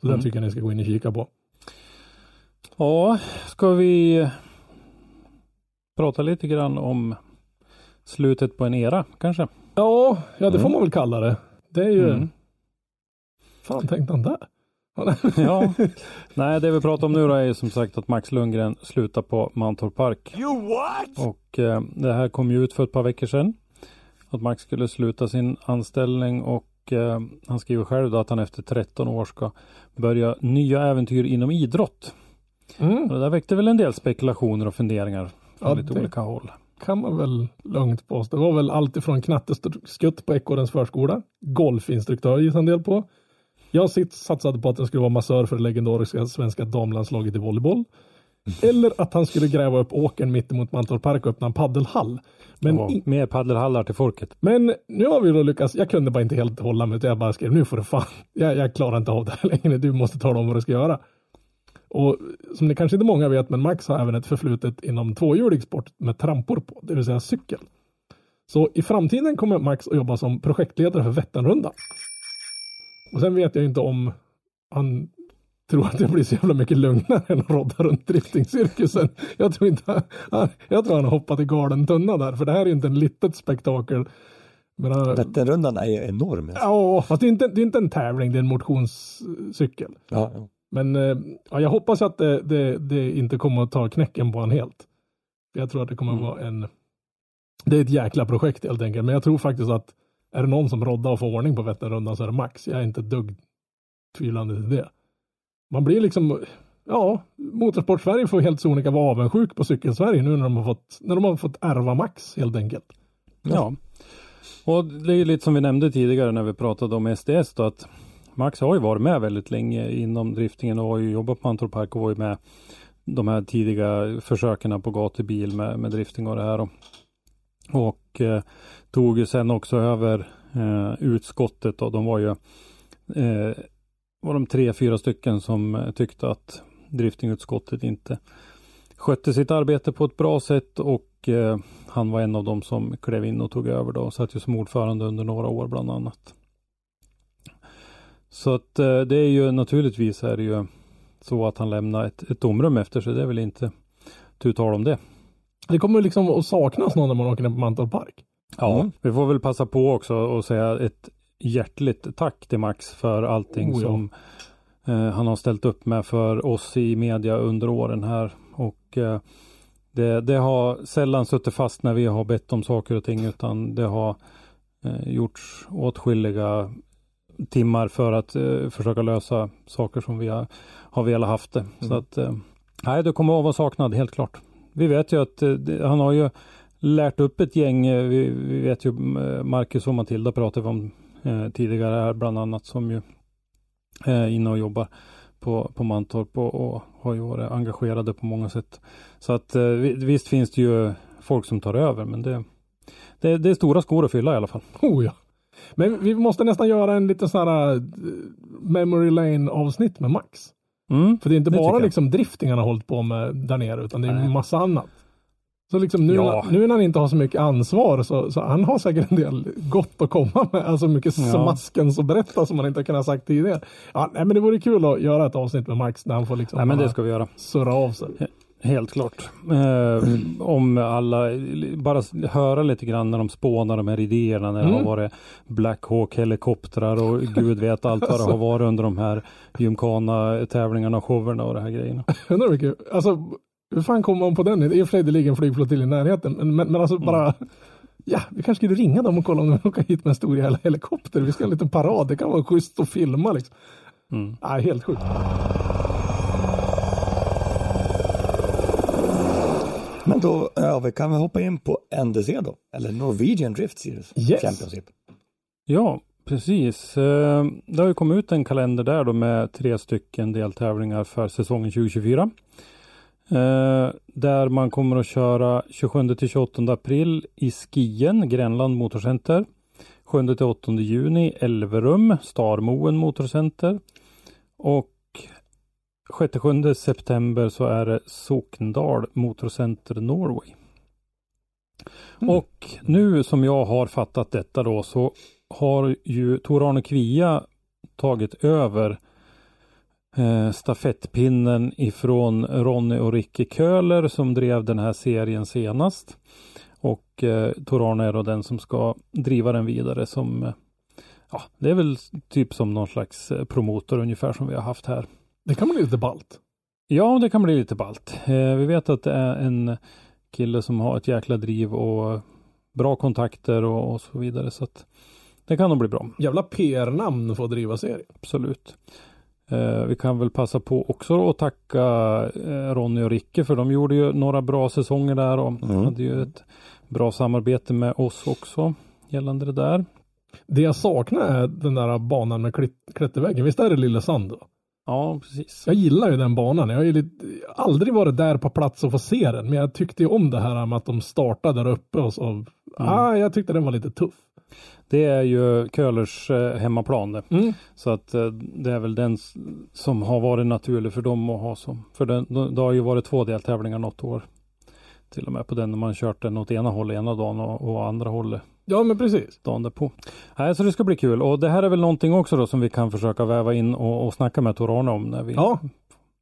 Så Så den tycker jag ni ska gå in och kika på. Ja, ska vi prata lite grann om slutet på en era kanske? Ja, ja det får man väl kalla det. Det är ju... Mm. Fan tänkte han där? Ja, nej det vi pratar om nu då är ju som sagt att Max Lundgren slutar på Mantorp Park. You what? Och eh, det här kom ju ut för ett par veckor sedan. Att Max skulle sluta sin anställning och eh, han skriver själv då att han efter 13 år ska börja nya äventyr inom idrott. Mm. Och det där väckte väl en del spekulationer och funderingar från Ja, lite det- olika håll. Kan man väl lugnt påstå. Det var väl allt ifrån knatteskutt på Ekorrens förskola, golfinstruktör gissade en del på. Jag satsade på att han skulle vara massör för det legendariska svenska damlandslaget i volleyboll. Eller att han skulle gräva upp åkern mittemot Mantorp Park och öppna en paddelhall. Men, in, mer paddelhallar till folket. men nu har vi då lyckats, jag kunde bara inte helt hålla mig utan jag bara skrev nu får det fan, jag, jag klarar inte av det här längre, du måste tala om vad du ska göra. Och som det kanske inte många vet, men Max har även ett förflutet inom tvåhjulig sport med trampor på, det vill säga cykel. Så i framtiden kommer Max att jobba som projektledare för Vätternrundan. Och sen vet jag inte om han tror att det blir så jävla mycket lugnare än att rodda runt driftingcirkusen. Jag tror inte han, jag tror han har hoppat i galen tunna där, för det här är ju inte en litet spektakel. Äh, Vätternrundan är ju enorm. ja, fast det är, inte, det är inte en tävling, det är en motionscykel. Ja, ja. Men eh, ja, jag hoppas att det, det, det inte kommer att ta knäcken på han helt. För Jag tror att det kommer att vara en... Det är ett jäkla projekt helt enkelt. Men jag tror faktiskt att är det någon som roddar och får ordning på Vätternrundan så är det Max. Jag är inte dugg tvivlande till det. Man blir liksom... Ja, Motorsport-Sverige får helt sonika vara avundsjuk på Cykelsverige nu när de har fått, när de har fått ärva Max helt enkelt. Ja. Och det är ju lite som vi nämnde tidigare när vi pratade om SDS då att Max har ju varit med väldigt länge inom driftingen och har ju jobbat på Mantorp Park och var ju med de här tidiga försöken på gatubil med, med drifting och det här. Och, och eh, tog ju sen också över eh, utskottet och de var ju eh, var de tre, fyra stycken som eh, tyckte att driftingutskottet inte skötte sitt arbete på ett bra sätt och eh, han var en av dem som klev in och tog över då och satt ju som ordförande under några år bland annat. Så att eh, det är ju naturligtvis är det ju så att han lämnar ett, ett tomrum efter sig. Det är väl inte tu tal om det. Det kommer liksom att saknas någon när man åker ner på Mantorp Park. Ja, vi får väl passa på också och säga ett hjärtligt tack till Max för allting Oh ja. som eh, han har ställt upp med för oss i media under åren här. Och eh, det, det har sällan suttit fast när vi har bett om saker och ting utan det har eh, gjorts åtskilliga timmar för att eh, försöka lösa saker som vi har, har velat haft det. Så att eh, nej, det kommer att vara saknad helt klart. Vi vet ju att eh, han har ju lärt upp ett gäng. eh, Vi, vi vet ju eh, Marcus och Matilda pratade vi om eh, tidigare här bland annat som ju är inne och jobbar på, på Mantorp och, och har ju varit engagerade på många sätt. Så att vi- visst finns det ju folk som tar över men det, det, det är stora skor att fylla i alla fall. Oh ja. Men vi måste nästan göra en liten sån här eh, Memory Lane avsnitt med Max. Mm. För det är inte Det bara liksom drifting han har hållit på med där nere utan det är Nej. massa annat. Så liksom nu, Ja. nu när han inte har så mycket ansvar så, så han har säkert en del gott att komma med. Alltså mycket Ja. smaskens att berätta som man inte kunnat sagt tidigare. Ja, nej, men det vore kul att göra ett avsnitt med Max när han får liksom Nej men det ska vi göra. surra av sig. Helt klart. Eh, om alla, bara höra lite grann när de spånar de här idéerna när det Mm. har varit Black Hawk helikoptrar och gud vet allt vad det har varit under de här gymkana tävlingarna och showerna och de här grejerna. Undrar hur mycket, alltså hur fan kommer man på den? I och för sig det ligger en flygflottilj i närheten. Men, men, men alltså bara, ja vi kanske skulle ringa dem och kolla om de vill åka hit med en stor jävla helikopter. Vi ska ha en liten parad, det kan vara schysst att filma liksom. Mm. Nej, helt sjukt. Men då, ja, vi kan väl hoppa in på NDC då, eller Norwegian Drift Series Yes. Championship. Ja, precis. Eh, Det har ju kommit ut en kalender där då med tre stycken deltävlingar för säsongen 2024. Eh, Där man kommer att köra 27 till 28 april i Skien, Grenland Motorcenter. 7 till 8 juni Elverum, Starmoen Motorcenter. Och 6-7 september så är det Sokndal Motorcenter Norway. Och nu som jag har fattat detta då så har ju Tor-Arne Kvia tagit över eh, stafettpinnen ifrån Ronny och Ricky Köhler som drev den här serien senast. Och eh, Tor Arne är då den som ska driva den vidare som eh, Ja, det är väl typ som någon slags eh, promotor ungefär som vi har haft här. Det kan bli lite ballt. Ja, det kan bli lite ballt. Eh, vi vet att det är en kille som har ett jäkla driv och bra kontakter och, och så vidare. Så att det kan nog bli bra. Jävla PR-namn för att driva serien. Absolut. Eh, vi kan väl passa på också att tacka eh, Ronny och Ricke för de gjorde ju några bra säsonger där och Mm. hade ju ett bra samarbete med oss också gällande det där. Det jag saknar är den där banan med klätterväggen. Visst är det Lillesand då? Ja, precis. Jag gillar ju den banan. Jag har ju aldrig varit där på plats och få se den. Men jag tyckte ju om det här med att de startade där uppe och så. Ah, jag tyckte den var lite tuff. Det är ju Köhlers eh, hemmaplan det. Mm. Så att eh, det är väl den som har varit naturlig för dem att ha som. För den, det har ju varit två deltävlingar något år. Till och med på den när man kört den åt ena hållet ena dagen och, och andra hållet Ja, men precis. dagen därpå. Nej, så det ska bli kul. Och det här är väl någonting också då som vi kan försöka väva in och, och snacka med Tor Arne om när vi Ja,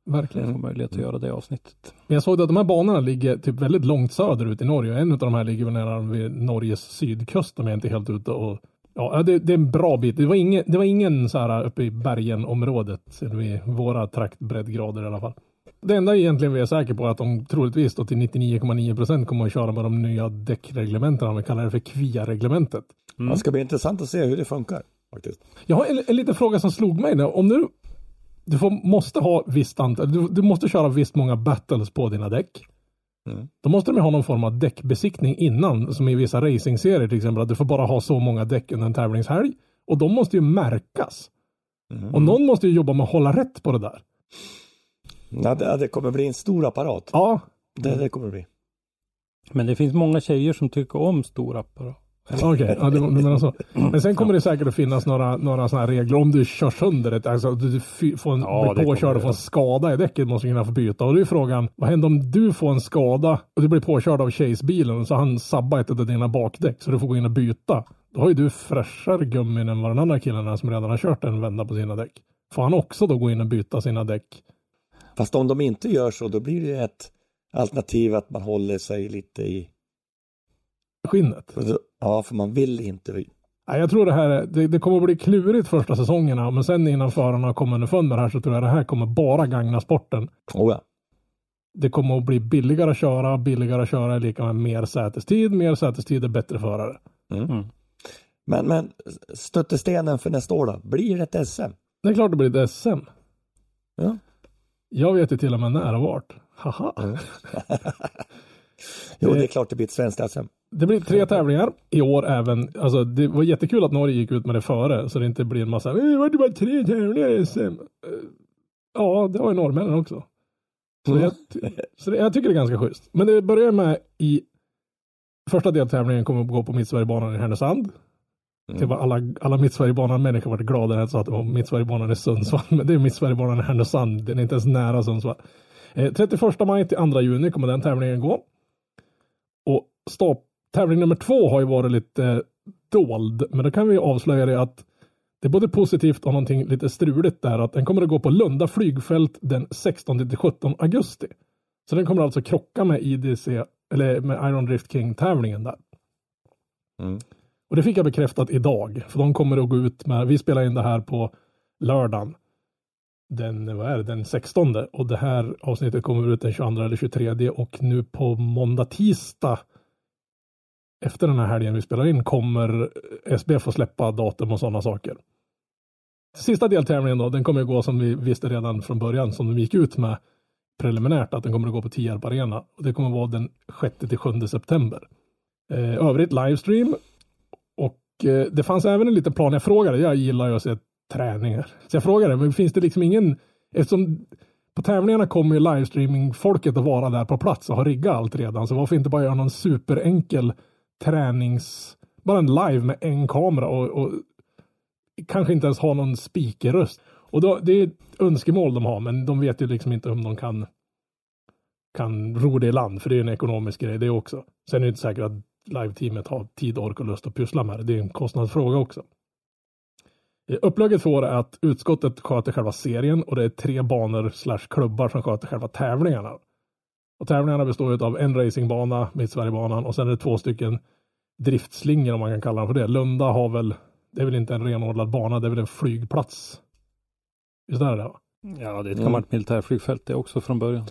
verkligen. får möjlighet att göra det avsnittet. Men jag såg att de här banorna ligger typ väldigt långt söderut i Norge. En av de här ligger väl nära vid Norges sydkust om jag inte är helt ute och Ja, det, det är en bra bit. Det var ingen, det var ingen så här uppe i bergen-området, eller vid våra trakt breddgrader i alla fall. Det enda egentligen vi är säkra på är att de troligtvis då till 99,9 procent kommer att köra med de nya däckreglementena, om vi kallar det för KVIA-reglementet. Det ska bli intressant att se hur det funkar faktiskt. Jag har en, en liten fråga som slog mig. nu. Om du, du får, måste ha visst antal, du, du måste köra visst många battles på dina däck. Mm. Då måste de ju ha någon form av däckbesiktning innan, som i vissa racingserier till exempel, att du får bara ha så många däck under en tävlingshelg. Och de måste ju märkas. Mm. Och någon måste ju jobba med att hålla rätt på det där. Ja, det, det kommer bli en stor apparat. Ja, Det, det kommer bli. Men det finns många tjejer som tycker om stora apparater. okej. Ja, du, menar så. Men sen kommer det säkert att finnas några, några sådana här regler. Om du kör sönder ett, alltså du får en, Ja, blir påkörd och får en skada i däcket måste du kunna få byta. Och då är frågan, vad händer om du får en skada och du blir påkörd av Chase-bilen så han sabbar ett av dina bakdäck så du får gå in och byta. Då har ju du fräschare gummin än vad den andra killen är som redan har kört en vända på sina däck. Får han också då gå in och byta sina däck? Fast om de inte gör så, då blir det ett alternativ att man håller sig lite i... Skinnet. Ja, för man vill inte... Nej, jag tror det här är, det, det kommer att bli klurigt första säsongerna, men sen innan förarna kommer underfund med det här så tror jag det här kommer bara gagna sporten. Oh ja. Det kommer att bli billigare att köra, billigare att köra är lika med mer sätestid, mer sätestid är bättre förare. Mm. Men, men stöttestenen för nästa år då? Blir det ett SM? Det är klart det blir ett SM. Ja. Jag vet ju till och med när och vart. Haha. Jo, Eh. det är klart det blir ett svenskt SM. Det blir tre tävlingar i år även. Alltså det var jättekul att Norge gick ut med det före så det inte blir en massa, "Eh, det var bara tre tävlingar i SM. Eh, Ja, det var ju norrmännen också. Så, jag, så det, jag tycker det är ganska schysst. Men det börjar med i första deltävlingen kommer att gå på Mittsverigebanan i Härnösand. Det var alla, alla Mittsverigebanan-människor varit glada när jag sa att det var Mittsverigebanan i Sundsvall. Men det är Mittsverigebanan i Härnösand. Den är inte ens nära Sundsvall. Eh, 31 maj till 2 juni kommer den tävlingen gå. Och stap, tävling nummer två har ju varit lite eh, dold. Men då kan vi avslöja det att det är både positivt och någonting lite struligt där. Att den kommer att gå på Lunda flygfält den 16 till 17 augusti. Så den kommer alltså krocka med IDC, eller med Iron Drift King tävlingen där. Mm. Och det fick jag bekräftat idag. För de kommer att gå ut med, vi spelar in det här på lördagen. Den, vad är det, den 16 och det här avsnittet kommer ut den 22 eller 23 och nu på måndag, tisdag efter den här helgen vi spelar in kommer SBF att släppa datum och sådana saker. Sista deltävlingen då, den kommer att gå som vi visste redan från början, som de gick ut med preliminärt, att den kommer att gå på Tierp Arena. Och det kommer att vara den 6 till 7 september. Eh, övrigt livestream. Och eh, det fanns även en liten plan, jag frågade, jag gillar ju att se träningar. Så jag frågade, men finns det liksom ingen, eftersom på tävlingarna kommer ju livestreaming-folket att vara där på plats och ha riggat allt redan, så varför inte bara göra någon superenkel tränings, bara en live med en kamera och, och kanske inte ens ha någon speakerröst. Och då, det är ett önskemål de har, men de vet ju liksom inte om de kan kan ro det i land, för det är en ekonomisk grej det också. Sen är det inte säkert att live-teamet har tid, ork och lust att pyssla med det. Det är en kostnadsfråga också. Eh, upplägget Upplägget året är att utskottet sköter själva serien och det är tre banor slash klubbar som sköter själva tävlingarna. Och tävlingarna består av en racingbana, Mittsverigebanan, och sen är det två stycken driftslingor om man kan kalla dem för det. Lunda har väl, det är väl inte en renodlad bana, det är väl en flygplats. Visst är det det? va? Ja, det är ett Mm. gammalt militärflygfält det också från början.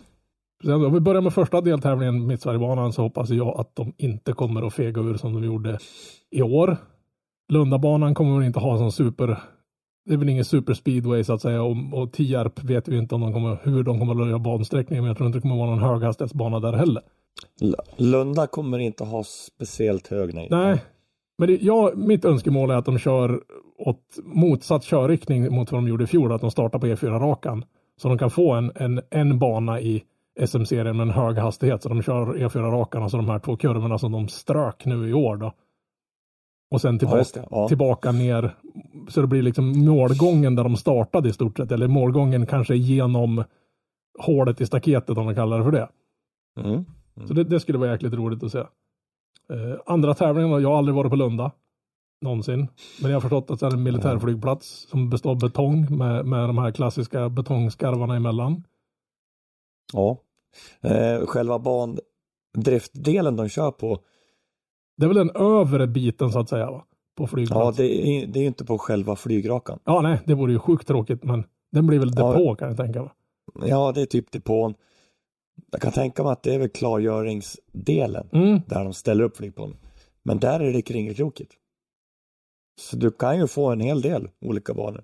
Om vi börjar med första deltävlingen, Mittsverigebanan, så hoppas jag att de inte kommer att fega ur som de gjorde i år. Lundabanan kommer väl inte ha sån super, det är väl ingen super speedway så att säga och, och Tierp vet vi inte om de kommer, hur de kommer att göra bansträckningen men jag tror inte det kommer att vara någon höghastighetsbana där heller. Lunda kommer inte ha speciellt hög nej. Nej, men det, ja, mitt önskemål är att de kör åt motsatt körriktning mot vad de gjorde i fjol, att de startar på E4-rakan. Så de kan få en, en, en bana i SM-serien med en hög hastighet, så de kör E4-rakan, alltså de här två kurvorna som de strök nu i år då. Och sen Ja, tillbaka, det. Ja. tillbaka ner, så det blir liksom målgången där de startade i stort sett, eller målgången kanske genom hålet i staketet om man kallar det för det. Mm. Så det, det skulle vara jäkligt roligt att se. Eh, andra tävlingen, då, jag har aldrig varit på Lunda. Någonsin. Men jag har förstått att det är en militärflygplats som består av betong med, med de här klassiska betongskarvarna emellan. Ja. Eh, själva bandriftdelen de kör på, Det är väl den övre biten så att säga va? På ja flygplatsen. det är, det är ju inte på själva flygrakan. Ja, nej, det vore ju sjukt tråkigt men den blir väl Ja. depå kan jag tänka mig. Ja, det är typ depån. Jag kan tänka mig att det är väl klargöringsdelen Mm. där de ställer upp flygplan. Men där är det kringelkrokigt. Så du kan ju få en hel del olika banor.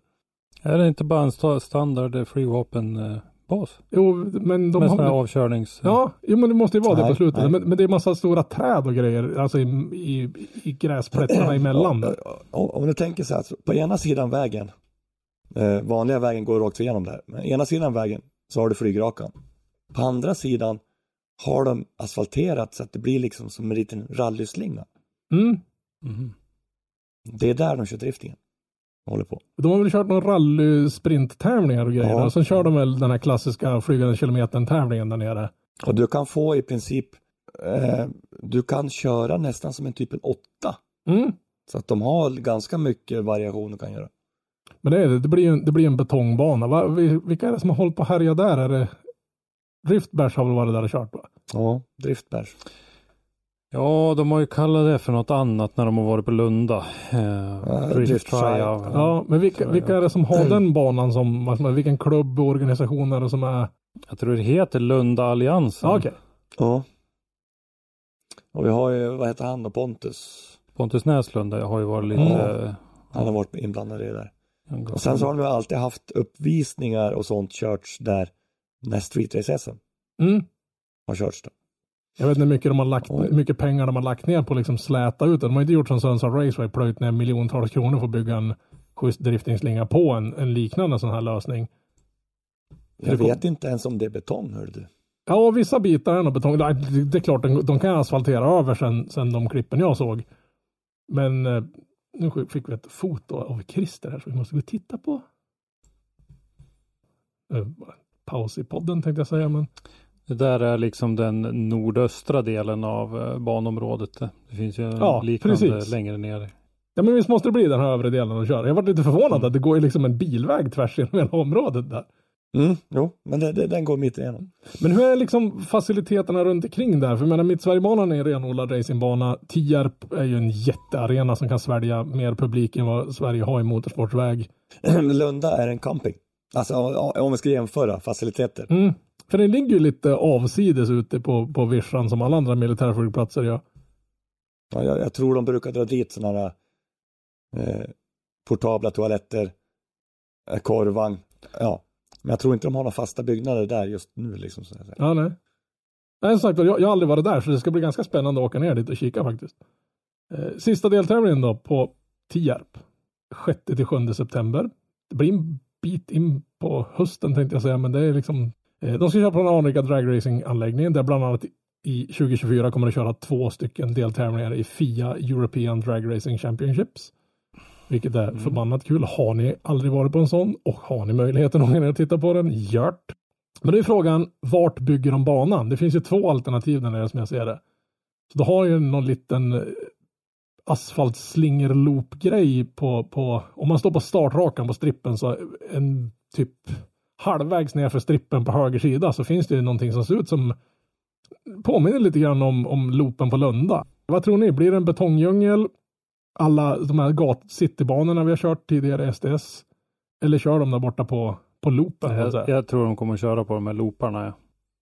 Är det inte bara en sta- standard eh, flygvapenbas? Jo, men de Med har... avkörnings... Ja, jo, men det måste ju vara det Nej, på slutet. Men, men det är massa stora träd och grejer, alltså i, i, i gräsplättarna emellan. Om, om du tänker så här, så på ena sidan vägen, eh, vanliga vägen går rakt igenom där, men ena sidan vägen så har du flygrakan. På andra sidan har de asfalterat så att det blir liksom som en liten rallyslinga. Mm. Mhm. Det är där de kör driftingen. Håller på. De har väl kört någon rally-sprinttävlingar och grejer. Ja. Och sen kör de väl den här klassiska flygande kilometern-tävlingen där nere. Och du kan få i princip, eh, du kan köra nästan som en typ en åtta. Mm. Så att de har ganska mycket variation du kan göra. Men det, är det, det blir ju en, det blir en betongbana. Va? Vi- Vilka är det som har hållit på att härja där? Är det Driftbärs har väl varit där och kört va? Ja, driftbärs. Ja, de har ju kallat det för något annat när de har varit på Lunda. Eh, Drift Drift Try Try. Out. Ja, men vilka, vilka är det som har den banan som, vilken klubb och organisation är det som är? Jag tror det heter Lunda Alliansen. Ja, okej. Ja. Och vi har ju, vad heter han då, Pontus. Pontus Näslunda har ju varit lite... Mm. Han har varit inblandad i det där. Och sen så har de ju alltid haft uppvisningar och sånt körts där när Street Race SM Mm. har körts där. Jag vet inte hur mycket, de har lagt, hur mycket pengar de har lagt ner på att liksom släta ut det. De har inte gjort som Sundsvall Raceway, plöjt ner miljontals kronor för att bygga en schysst driftingslinga på en, en liknande sån här lösning. Jag vet inte ens om det är betong, hör du. Ja, vissa bitar är nog betong. Det är klart, de, de kan asfaltera över sen, sen de klippen jag såg. Men eh, nu fick vi ett foto av Christer här, så vi måste gå och titta på. Eh, paus i podden tänkte jag säga, men Det där är liksom den nordöstra delen av eh, banområdet. Det finns ju Ja, liknande precis. längre ner. Ja men visst måste det bli den här övre delen att köra. Jag var lite förvånad Mm. att det går liksom en bilväg tvärs genom hela området där. Mm, jo, men det, det, den går mitt igenom. Men hur är liksom faciliteterna runt omkring där? För jag menar Mittsverigebanan är en renodlad racingbana. Tierp är ju en jättearena som kan svälja mer publik än vad Sverige har i motorsportsväg. Lunda är en camping. Alltså om vi ska jämföra faciliteter. Mm. För det ligger ju lite avsides ute på, på vischan som alla andra militärflygplatser gör. Ja, jag, jag tror de brukar dra dit sådana här eh, portabla toaletter, eh, korvvagn. Ja, men jag tror inte de har några fasta byggnader där just nu. Liksom, så. Ja, nej. Nej, som sagt, jag, jag har aldrig varit där så det ska bli ganska spännande att åka ner dit och kika faktiskt. Eh, sista deltävlingen då på Tierp. 6 till 7 september. Det blir en bit in på hösten tänkte jag säga, men det är liksom de ska köra på den anrika dragracing-anläggningen där bland annat i 2024 kommer det köra två stycken deltävlingar i FIA European Drag Racing Championships. Vilket är förbannat kul. Har ni aldrig varit på en sån och har ni möjligheten att åka ner och titta på den, gjort. Men det är frågan, vart bygger de banan? Det finns ju två alternativ där nere som jag ser det. Så du har ju någon liten, eh, asfaltslingerloop-grej på, på, om man står på startrakan på strippen så en typ halvvägs ner för strippen på höger sida så finns det ju någonting som ser ut som påminner lite grann om, om loopen på Lunda. Vad tror ni, blir det en betongdjungel? Alla de här gat citybanorna vi har kört tidigare i SDS? Eller kör de där borta på, på loopen? Jag, jag tror de kommer att köra på de här looparna. Ja.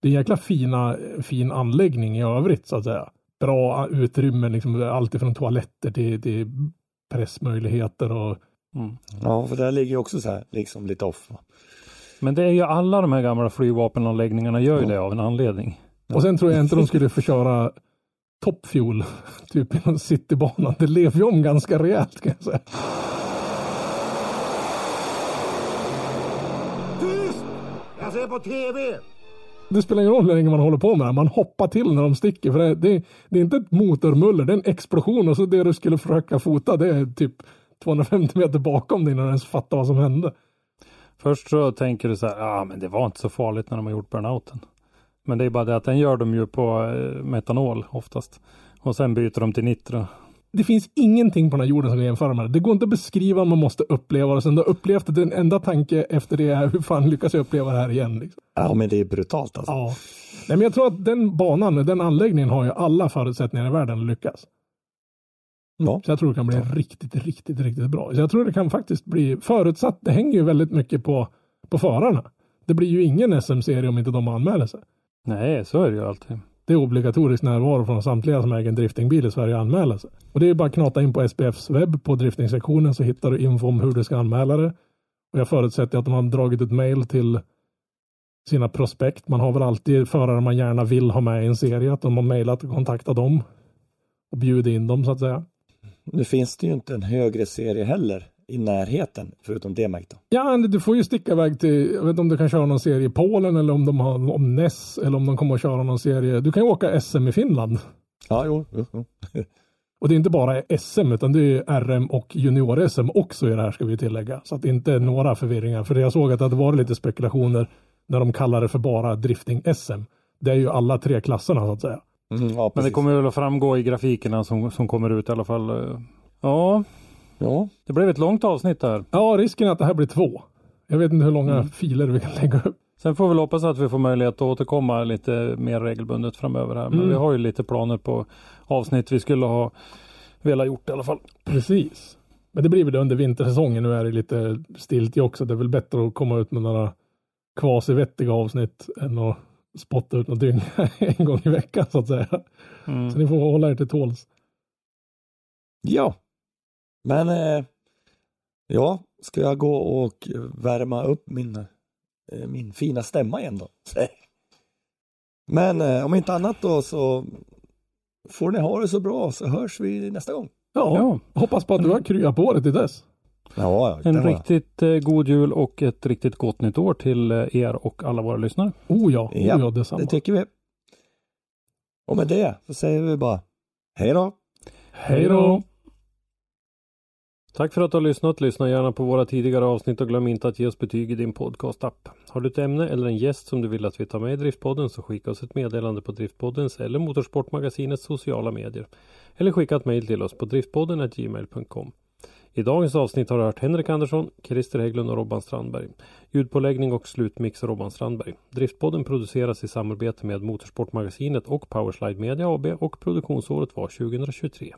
det är en jäkla fina, fin anläggning i övrigt så att säga. Bra utrymmen, liksom, allt ifrån toaletter till, till pressmöjligheter och Mm. Ja, för där ligger ju också så här, liksom lite off. Men det är ju alla de här gamla flygvapenanläggningarna gör ju det av en anledning. Och sen tror jag inte de skulle få köra Top Fuel, typ i någon citybana. Det lever ju om ganska rejält kan jag säga. Tyst! Jag ser på TV! Det spelar ingen roll hur länge man håller på med det. Man hoppar till när de sticker. För det, det, det är inte ett motormuller, det är en explosion och så det du skulle försöka fota det är typ 250 meter bakom dig när du ens fattar vad som hände. Först så tänker du så här, ja men det var inte så farligt när de har gjort burnouten. Men det är bara det att den gör de ju på eh, metanol oftast. Och sen byter de till nitro. Det finns ingenting på den här jorden som kan jämföra med det. Det går inte att beskriva, man måste uppleva det. Sen du har upplevt det, den enda tanke efter det är hur fan lyckas jag uppleva det här igen? Liksom. Ja, men det är brutalt alltså. Ja. Nej, men jag tror att den banan, den anläggningen har ju alla förutsättningar i världen att lyckas. Ja. Så jag tror det kan bli riktigt, riktigt, riktigt bra. Så jag tror det kan faktiskt bli förutsatt. Det hänger ju väldigt mycket på, på förarna. Det blir ju ingen SM-serie om inte de anmäler sig. Nej, så är det ju alltid. Det är obligatorisk närvaro från samtliga som äger en driftingbil i Sverige att anmäla sig. Och det är ju bara att knata in på SPFs webb på driftingsektionen så hittar du info om hur du ska anmäla det. Och jag förutsätter att de har dragit ett mail till sina prospekt. Man har väl alltid förare man gärna vill ha med i en serie. Att de har mejlat och kontaktat dem. Och bjudit in dem så att säga. Nu finns det ju inte en högre serie heller i närheten, förutom DMAC då. Ja, du får ju sticka iväg till, jag vet inte om du kan köra någon serie i Polen eller om de har om NES eller om de kommer att köra någon serie. Du kan ju åka SM i Finland. Ja, jo, jo, jo. Och det är inte bara SM utan det är RM och junior-SM också i det här ska vi tillägga. Så att det inte är några förvirringar. För jag såg att det hade varit lite spekulationer när de kallar det för bara drifting-SM. Det är ju alla tre klasserna så att säga. Mm, ja, Men det kommer väl att framgå i grafikerna som, som kommer ut i alla fall. eh. Ja, Ja, det blev ett långt avsnitt där. Ja, risken är att det här blir två. Jag vet inte hur långa filer vi kan lägga upp. Sen får vi väl hoppas att vi får möjlighet att återkomma lite mer regelbundet framöver här. Men Mm. vi har ju lite planer på avsnitt vi skulle ha velat gjort i alla fall. Precis. Men det blir väl under vintersäsongen. Nu är det lite stiltje också. Det är väl bättre att komma ut med några kvasivettiga avsnitt än att spotta ut något dygn en gång i veckan så att säga. Mm. Så ni får hålla er till tåls. ja. Men eh, ja, ska jag gå och värma upp min, eh, min fina stämma igen då? Men eh, om inte annat då så får ni ha det så bra så hörs vi nästa gång. Ja, Ja. hoppas på att du har kryat på det till dess. Ja, En riktigt eh, god jul och ett riktigt gott nytt år till eh, er och alla våra lyssnare. Oh ja, oh Ja, ja detsamma. Det tycker vi. Och med det så säger vi bara hej då. Hej då! Tack för att du har lyssnat. Lyssna gärna på våra tidigare avsnitt och glöm inte att ge oss betyg i din podcastapp. Har du ett ämne eller en gäst som du vill att vi tar med i Driftpodden så skicka oss ett meddelande på Driftpoddens eller Motorsportmagasinets sociala medier. Eller skicka ett mejl till oss på driftpodden gmail.com. I dagens avsnitt har du hört Henrik Andersson, Christer Hägglund och Robban Strandberg. Ljudpåläggning och slutmix Robban Strandberg. Driftpodden produceras i samarbete med Motorsportmagasinet och Powerslide Media AB och produktionsåret var 2023.